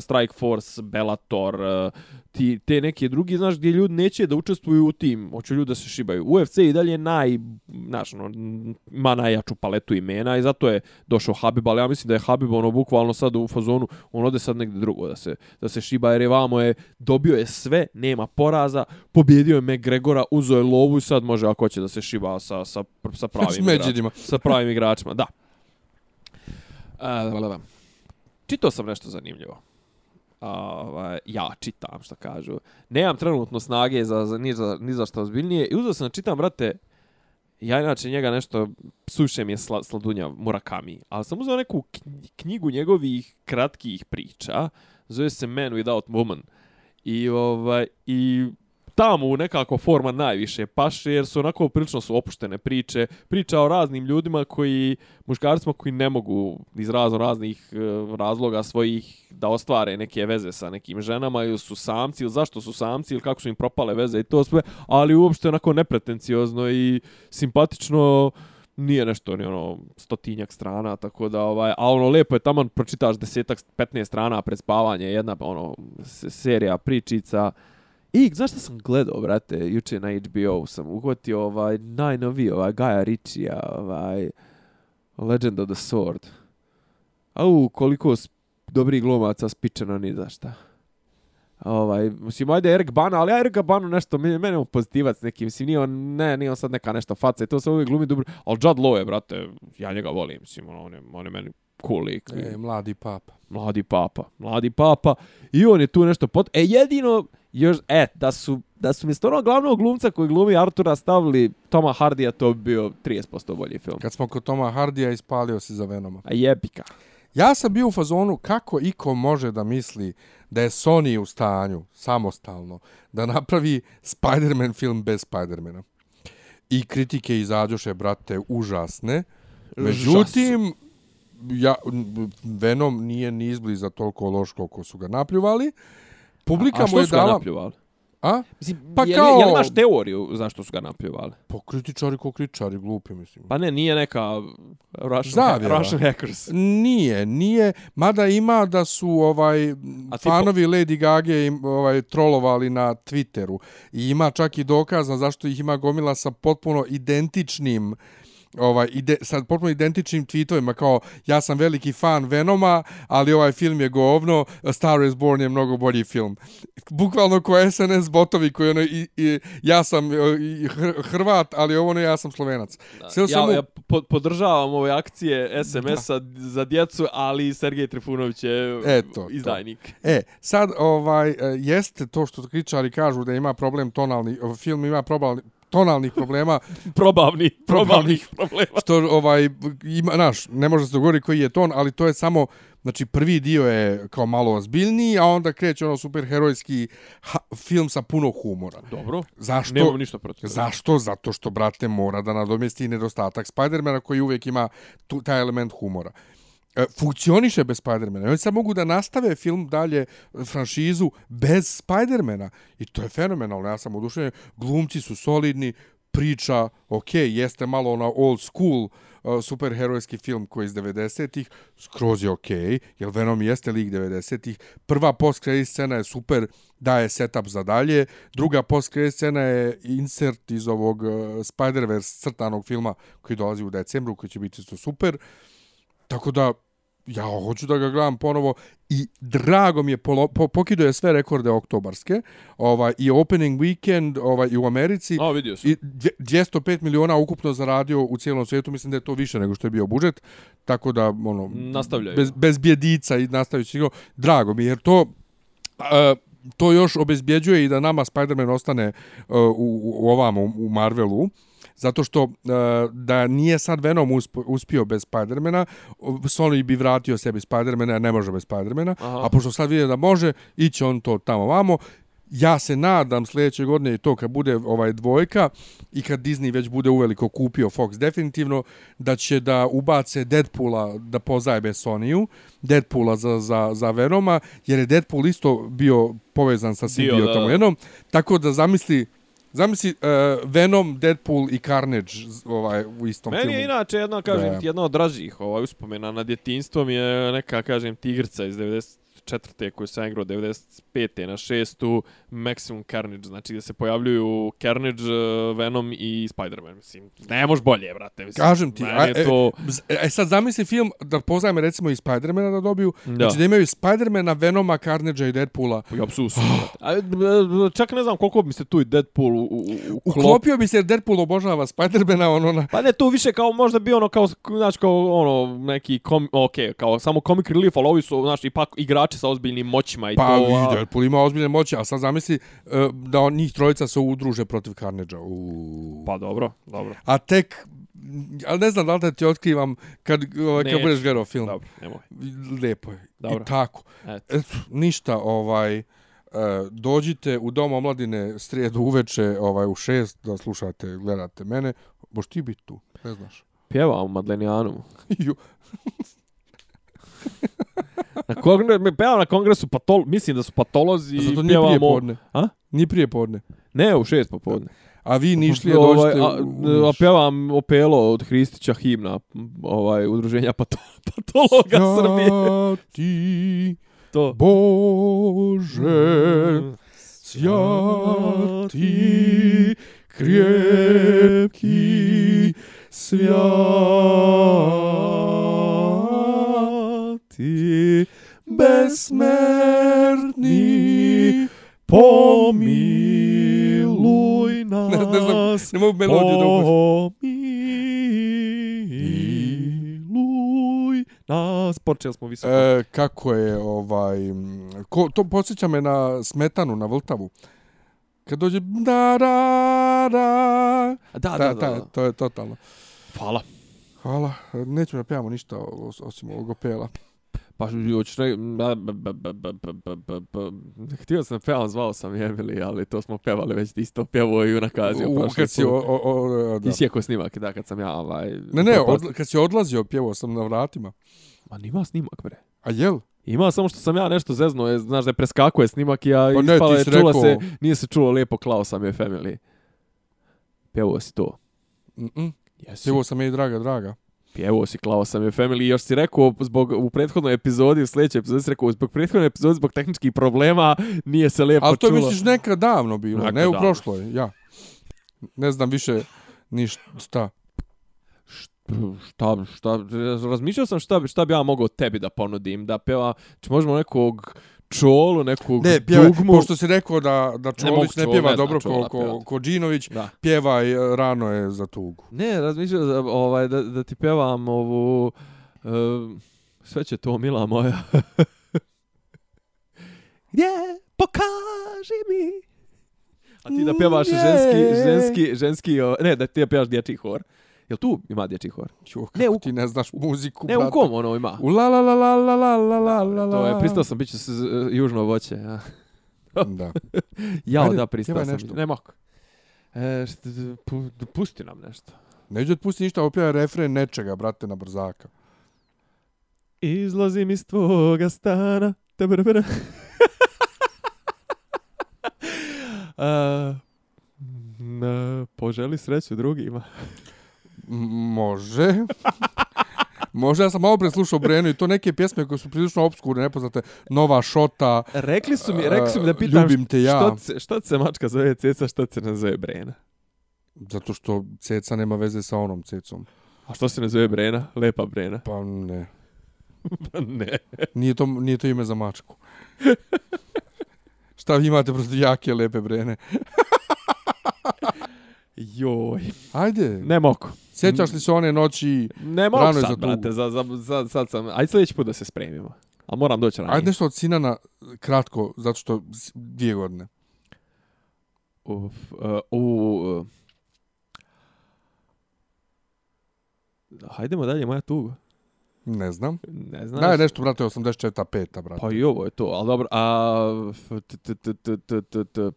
Strike Force Bellator eh, ti te neke drugi znaš gdje ljudi neće da učestvuju u tim hoće ljudi da se šibaju UFC i dalje naj znaš ono ima najjaču paletu imena i zato je došao Habib ali ja mislim da je Habib ono bukvalno sad u fazonu on ode sad negdje drugo da se da se šiba jer je vamo je dobio je sve nema poraza pobjedio je McGregora uzeo je lovu i sad može ako hoće da se šiba sa sa sa pravim igračima sa pravim igračima da da, da. Čitao sam nešto zanimljivo. A, ovaj, ja čitam, što kažu. Nemam trenutno snage za, za, ni, za, ni za što ozbiljnije. I uzeo sam da čitam, brate, ja inače njega nešto, suše mi je sla, sladunja Murakami, ali sam uzeo neku knjigu njegovih kratkih priča, zove se Man Without Woman. I, ovaj, i tamo nekako forma najviše paše, jer su onako prilično su opuštene priče. Priča o raznim ljudima koji, muškarcima koji ne mogu iz razno raznih e, razloga svojih da ostvare neke veze sa nekim ženama ili su samci ili zašto su samci ili kako su im propale veze i to sve, ali uopšte onako nepretenciozno i simpatično nije nešto ni ono stotinjak strana tako da ovaj a ono lepo je taman pročitaš desetak 15 strana pred spavanje jedna ono serija pričica I znaš šta sam gledao, brate, juče na HBO sam uhvatio ovaj najnoviji, ovaj Gaja Ritchija, ovaj Legend of the Sword. Au, koliko dobrih glumaca spičeno ni za šta. Ovaj, mislim, ajde Erik Bana, ali ja Erika Banu nešto, meni, je on pozitivac neki, mislim, nije on, ne, nije on sad neka nešto faca i to se uvijek glumi dobro, ali Judd Law je, brate, ja njega volim, mislim, on je, on je meni cool lik. E, mladi papa. Mladi papa, mladi papa. I on je tu nešto pot... E, jedino, još, e, da su, da su mjesto onog glavnog glumca koji glumi Artura stavili Toma Hardija, to bi bio 30% bolji film. Kad smo kod Toma Hardija ispalio se za Venoma. A jebika. Ja sam bio u fazonu kako iko može da misli da je Sony u stanju, samostalno, da napravi Spider-Man film bez Spider-mana. I kritike izađoše, brate, užasne. Međutim, ja, Venom nije ni izbliza toliko loš koliko su ga napljuvali. Publika a mu je što su ga dala... A? Mislim, Pa je, kao- li, je li imaš teoriju zašto su ga napljuvali? Po kritičari ko kritičari, glupi mislim. Pa ne, nije neka Russian, Zavjera. Russian hackers. Nije, nije, mada ima da su ovaj A fanovi Lady Gaga im ovaj trolovali na Twitteru i ima čak i dokazano zašto ih ima gomila sa potpuno identičnim ovaj ide sa potpuno identičnim tweetovima kao ja sam veliki fan Venoma, ali ovaj film je govno, A Star is Born je mnogo bolji film. Bukvalno ko SNS botovi koji ono i, i ja sam e, i Hr- Hrvat, ali ovo ne ja sam Slovenac. Sve Ja, samo ja po, podržavam ove akcije SMS-a za djecu, ali Sergej Trifunović je Eto, to. izdajnik. E, sad ovaj e, jeste to što kritičari kažu da ima problem tonalni film ima problem tonalnih problema Probavni, Probavnih. problema. što ovaj ima naš ne može se dogovoriti koji je ton, ali to je samo znači prvi dio je kao malo ozbiljniji, a onda kreće ono superherojski film sa puno humora. Dobro, Zašto? nemam ništa protiv. Zašto? Zato što, brate, mora da nadomesti nedostatak Spidermana koji uvijek ima tu, taj element humora. E, funkcioniše bez Spidermana. Oni sad mogu da nastave film dalje, e, franšizu, bez Spidermana. I to je fenomenalno. Ja sam oduševljen. Glumci su solidni, priča, ok, jeste malo ona old school uh, superherojski film koji je iz 90-ih, skroz je ok, jer Venom jeste lik 90-ih. Prva post scena je super, daje setup za dalje. Druga post scena je insert iz ovog uh, Spider-Verse crtanog filma koji dolazi u decembru, koji će biti isto super. Tako da, ja hoću da ga gledam ponovo i drago mi je polo, po, pokido je sve rekorde oktobarske ovaj i opening weekend ovaj i u Americi A, vidio sam. i dvje- 205 miliona ukupno zaradio u cijelom svijetu mislim da je to više nego što je bio budžet tako da ono Nastavljaju. bez bez bjedica i nastavići go drago mi je, jer to a, to još obezbjeđuje i da nama Spider-Man ostane uh, u, u ovamo u Marvelu zato što uh, da nije sad Venom usp uspio bez Spidermana, Sony bi vratio sebi Spidermana, a ne može bez Spidermana, Aha. a pošto sad vidi da može, iće on to tamo vamo. Ja se nadam sljedeće godine i to kad bude ovaj dvojka i kad Disney već bude uveliko kupio Fox definitivno, da će da ubace Deadpoola da pozajbe Sonyu, Deadpoola za, za, za Venoma, jer je Deadpool isto bio povezan sa simbiotom da. jednom, tako da zamisli Zamisli uh, Venom, Deadpool i Carnage ovaj u istom Meni filmu. je inače jedna, kažem Da. ti, jedna od dražih ovaj, uspomena na djetinstvom je neka, kažem, tigrica iz 94. koju sam igrao 95. na 6. Maximum Carnage, znači gdje se pojavljuju Carnage, eh, Venom i Spider-Man, mislim, ne može bolje, brate, mislim. Kažem ti, a, e, to... E sad zamisli film da poznajemo recimo i Spidermana da dobiju, Da. znači da imaju Spidermana, Venoma, Carnagea i Deadpoola. Ja. A, e, čak ne znam koliko bi se tu i Deadpool u, u, u klop... Uklopio bi se jer Deadpool obožava Spidermana, ono na... Pa ne, tu više kao možda bi ono kao, znači kao ono, neki, kom, ok, kao samo comic relief, ali ovi su, znači, ipak igrači sa ozbiljnim moćima i Pa to... a- i Deadpool ima ozbiljne moći, a sad zamisli e, da on, njih trojica se udruže protiv Carnagea. U... Pa dobro, dobro. A tek, ali ne znam da li da ti otkrivam kad, ovaj, kad budeš gledao film. Dobro, nemoj. Lijepo je. Dobro. I tako. Eto. Eto, ništa, ovaj, e, dođite u Dom omladine srijedu uveče ovaj, u šest da slušate, gledate mene. Boš ti biti tu, ne znaš. Pjevam Madlenijanu. Na kongresu, mi pevam na kongresu patol, mislim da su patolozi A zato nije prije pjevamo... podne. A? Nije prije podne. Ne, u šest popodne. A vi nišlije Ovaj, dođete a, a, pjevam Opelo od Hristića himna, ovaj, udruženja pato, patologa Srbije. Svjati To. Bože, svjati, krepki, svjati, besmrtni, pomiluj nas. Ne, ne znam, ne mogu melodiju da. Pomiluj nas. Počeli smo visoko. E, kako je ovaj ko, to podsjeća me na smetanu na Vltavu. Kad dođe da da da da, da, da, to je totalno. Hvala. Hvala. Nećemo da pevamo ništa os- osim ovog opela. Pa hoćeš ne... Htio sam pevam, zvao sam Emily, ali to smo pevali već isto pjevo i na kazi. U, kad si... Ti si jako snimak, da, kad sam ja... Ovaj, ne, ne, kad si odlazio, pjevao sam na vratima. Ma nima snimak, bre. A jel? Ima samo što sam ja nešto zeznuo, je, znaš da je preskako je snimak i ja pa ispala, je, čula rekao... se, nije se čulo lijepo klao sam je family. Pjevo si to. Mm -mm. Jesi. Pjevo sam je i draga, draga. Pjevao si, klao sam je family i još si rekao zbog, u prethodnoj epizodi, u sljedećoj epizodi si rekao zbog prethodne epizode, zbog tehničkih problema, nije se lijepo Ali to čulo. misliš nekad davno bilo, Nekad ne u davno. prošloj, ja. Ne znam više ni šta. šta, šta, razmišljao sam šta, bi- šta bi ja mogao tebi da ponudim, da peva, či možemo nekog čolu, nekog Ne, pjevaj, dugmu. pošto si rekao da, da Ne Čolić ne, Čolo, pjeva ne znam dobro ko, Čola ko, pjevat. ko Džinović, Da. pjevaj e, rano je za tugu. Ne, razmišljao da, ovaj, da, da ti pevam ovu... Uh, sve će to, mila moja. Gdje? Pokaži mi. A ti da Gdje? ženski, ženski, ženski, ne, da ti da pevaš dječji hor. Jel tu ima dječji hor? Jo, Ne, u- ti ne znaš muziku, Ne, u brate. kom ono ima? U la la la la la la la la la la. To je, pristao sam, bit će s- s- južno voće. Ja, Da. Jao, Ajde, da, pristao sam. nešto. Ne mogu. E, št- pu- pusti nam nešto. Neću da ti pusti ništa, opjeva refren nečega, brate, na brzaka. Izlazim iz tvoga stana. Tabrabara. A, na, poželi sreću drugima. Može. Može, ja sam malo pre slušao Brenu i to neke pjesme koje su prilično obskurne, nepoznate. Nova šota, Rekli su mi, rekli su mi da pitam Ljubim te ja. šta, se, šta se mačka zove ceca, šta se ne zove Brena. zato što ceca nema veze sa onom cecom. A što se ne zove Brena? Lepa Brena. Pa ne. Pa ne. Nije to, nije to ime za mačku. Šta vi imate protiv jake, lepe Brene? Joj. Ajde, Ne mogu. sjećaš li se one noći? Ne mogu Rano sad, za tugu. brate. Za, za, za, sad sam... Ajde sljedeći put da se spremimo. A moram doći ranije. Ajde nešto od Sinana, kratko, zato što dvije godine. Uf, uh, u... Uh, hajdemo dalje, moja tuga. Ne znam. Ne znam. Daj nešto, brate, 84. peta, brate. Pa i ovo je to, ali dobro. A... t- t- t- t- t- t- t-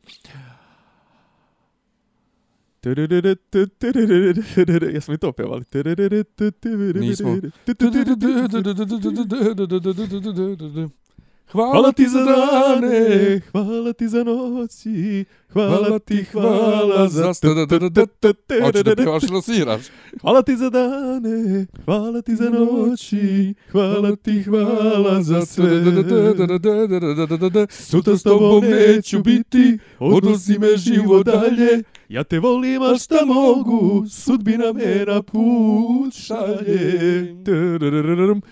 Jesmo i to pevali? Nismo. Hvala ti za dane, hvala ti za noći, hvala ti, hvala za... Hoću da pjevaš ili sviraš? Hvala ti za dane, hvala ti za noći, hvala ti, hvala za sve. Sutra s tobom neću biti, odnosi me živo dalje. Ja te volim, a šta mogu, sudbina me na put šalje.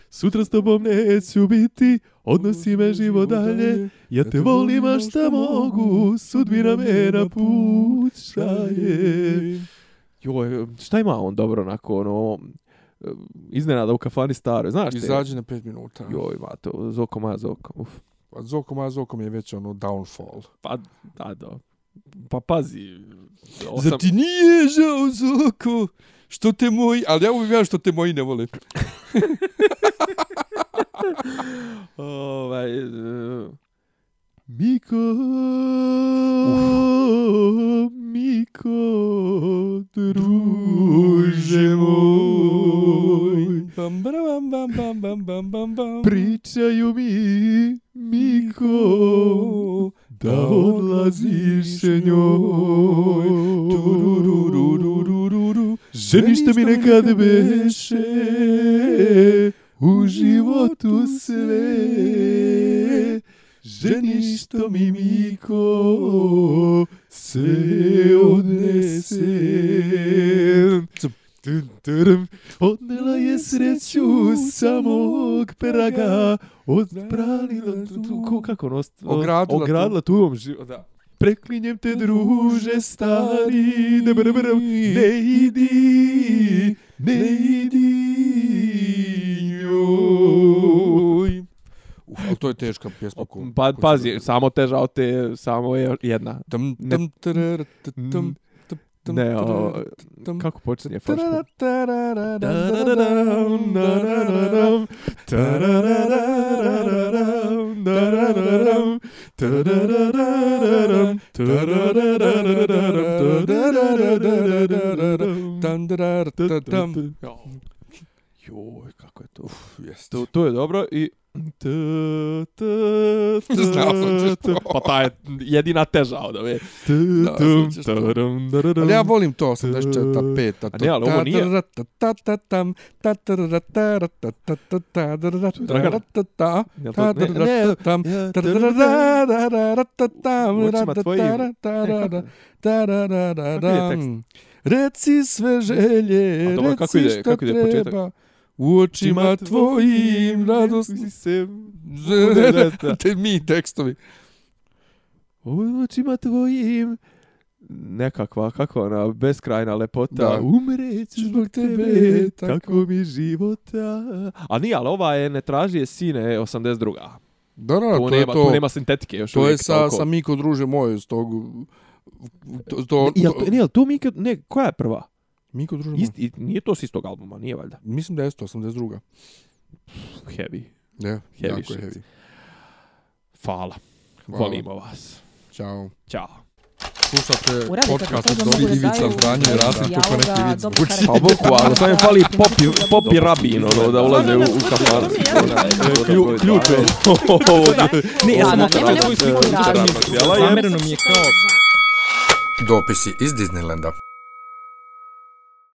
Sutra s tobom neću biti, odnosi me živo dalje. Ja te volim, a šta mogu, sudbina me na put šalje. Joj, šta ima on dobro onako, ono, iznenada u kafani staro, znaš te? Izađi na 5 minuta. Joj, mato, zoko moja zoko, uf. Pa Zoko moja Zoko mi je već ono downfall. Pa, da, da. Pa pazi, Zar ti nije žao Zoko? Što te moji... Ali ja uvijek što te moji ne vole. ovaj, uh, Miko, Miko, druže moj, Bam, bam, bam, bam, bam, bam, bam, bam. pričaju mi, Miko, da odlaziš se njoj. Tururururururu. Ženište mi nekad beše u životu sve. Ženišto mi Miko sve odnese. Odnela je sreću samog praga, odbranila tu, tu, ko- kako ono, Ogradila tu. ogradila tuom život, da. Preklinjem te druže stari, ne, ne, ne, ne idi, ne idi, joj. Uf, ali to je teška pjesma. ko- Pa, pazi, sam- samo teža te, samo je jedna. Tam, ne- tam, tarara, ta- tam, tam, tam, Ne, o, kako počinje Forsberg? Joj, kako je to. Uf, jest. To, to je dobro i Znao sam ćeš. Pa ta je jedina teža od ove. Ali ja volim to 84 peta. A ne, ali ovo nije. Dragan. Reci sve želje, reci ide- šta kako ide početak? treba. U očima tvojim radost... si se... Te mi tekstovi. U očima tvojim nekakva, kako ona, beskrajna lepota. Da. Umreću Zbog tebe, tako. tako mi života. A nije, ali ova je ne traži je sine 82. Da, da, to je nema, to. tu nema sintetike još To je sa, toliko. sa Miko druže moje, s tog... To, to, Jel, to, nije, to Mika, ne, koja je prva? Miko druže moje. Ist, i, nije to s istog albuma, nije valjda. Mislim da je to 82. Heavy. Ne, Heavy jako shit. heavy. Hvala. Hvala. Volimo vas. Ćao. Ćao. Slušate podcast od da Ivica Zdanje i Rasim kako neki dijaloga, vid dobro zvuči. Pa boku, ali sam je fali popi, popi rabin, ono, da ulaze u, u kafan. Klju, ključ je. Ne, ja sam sliku je. Zamereno mi je kao Dopisi iz Disneylanda.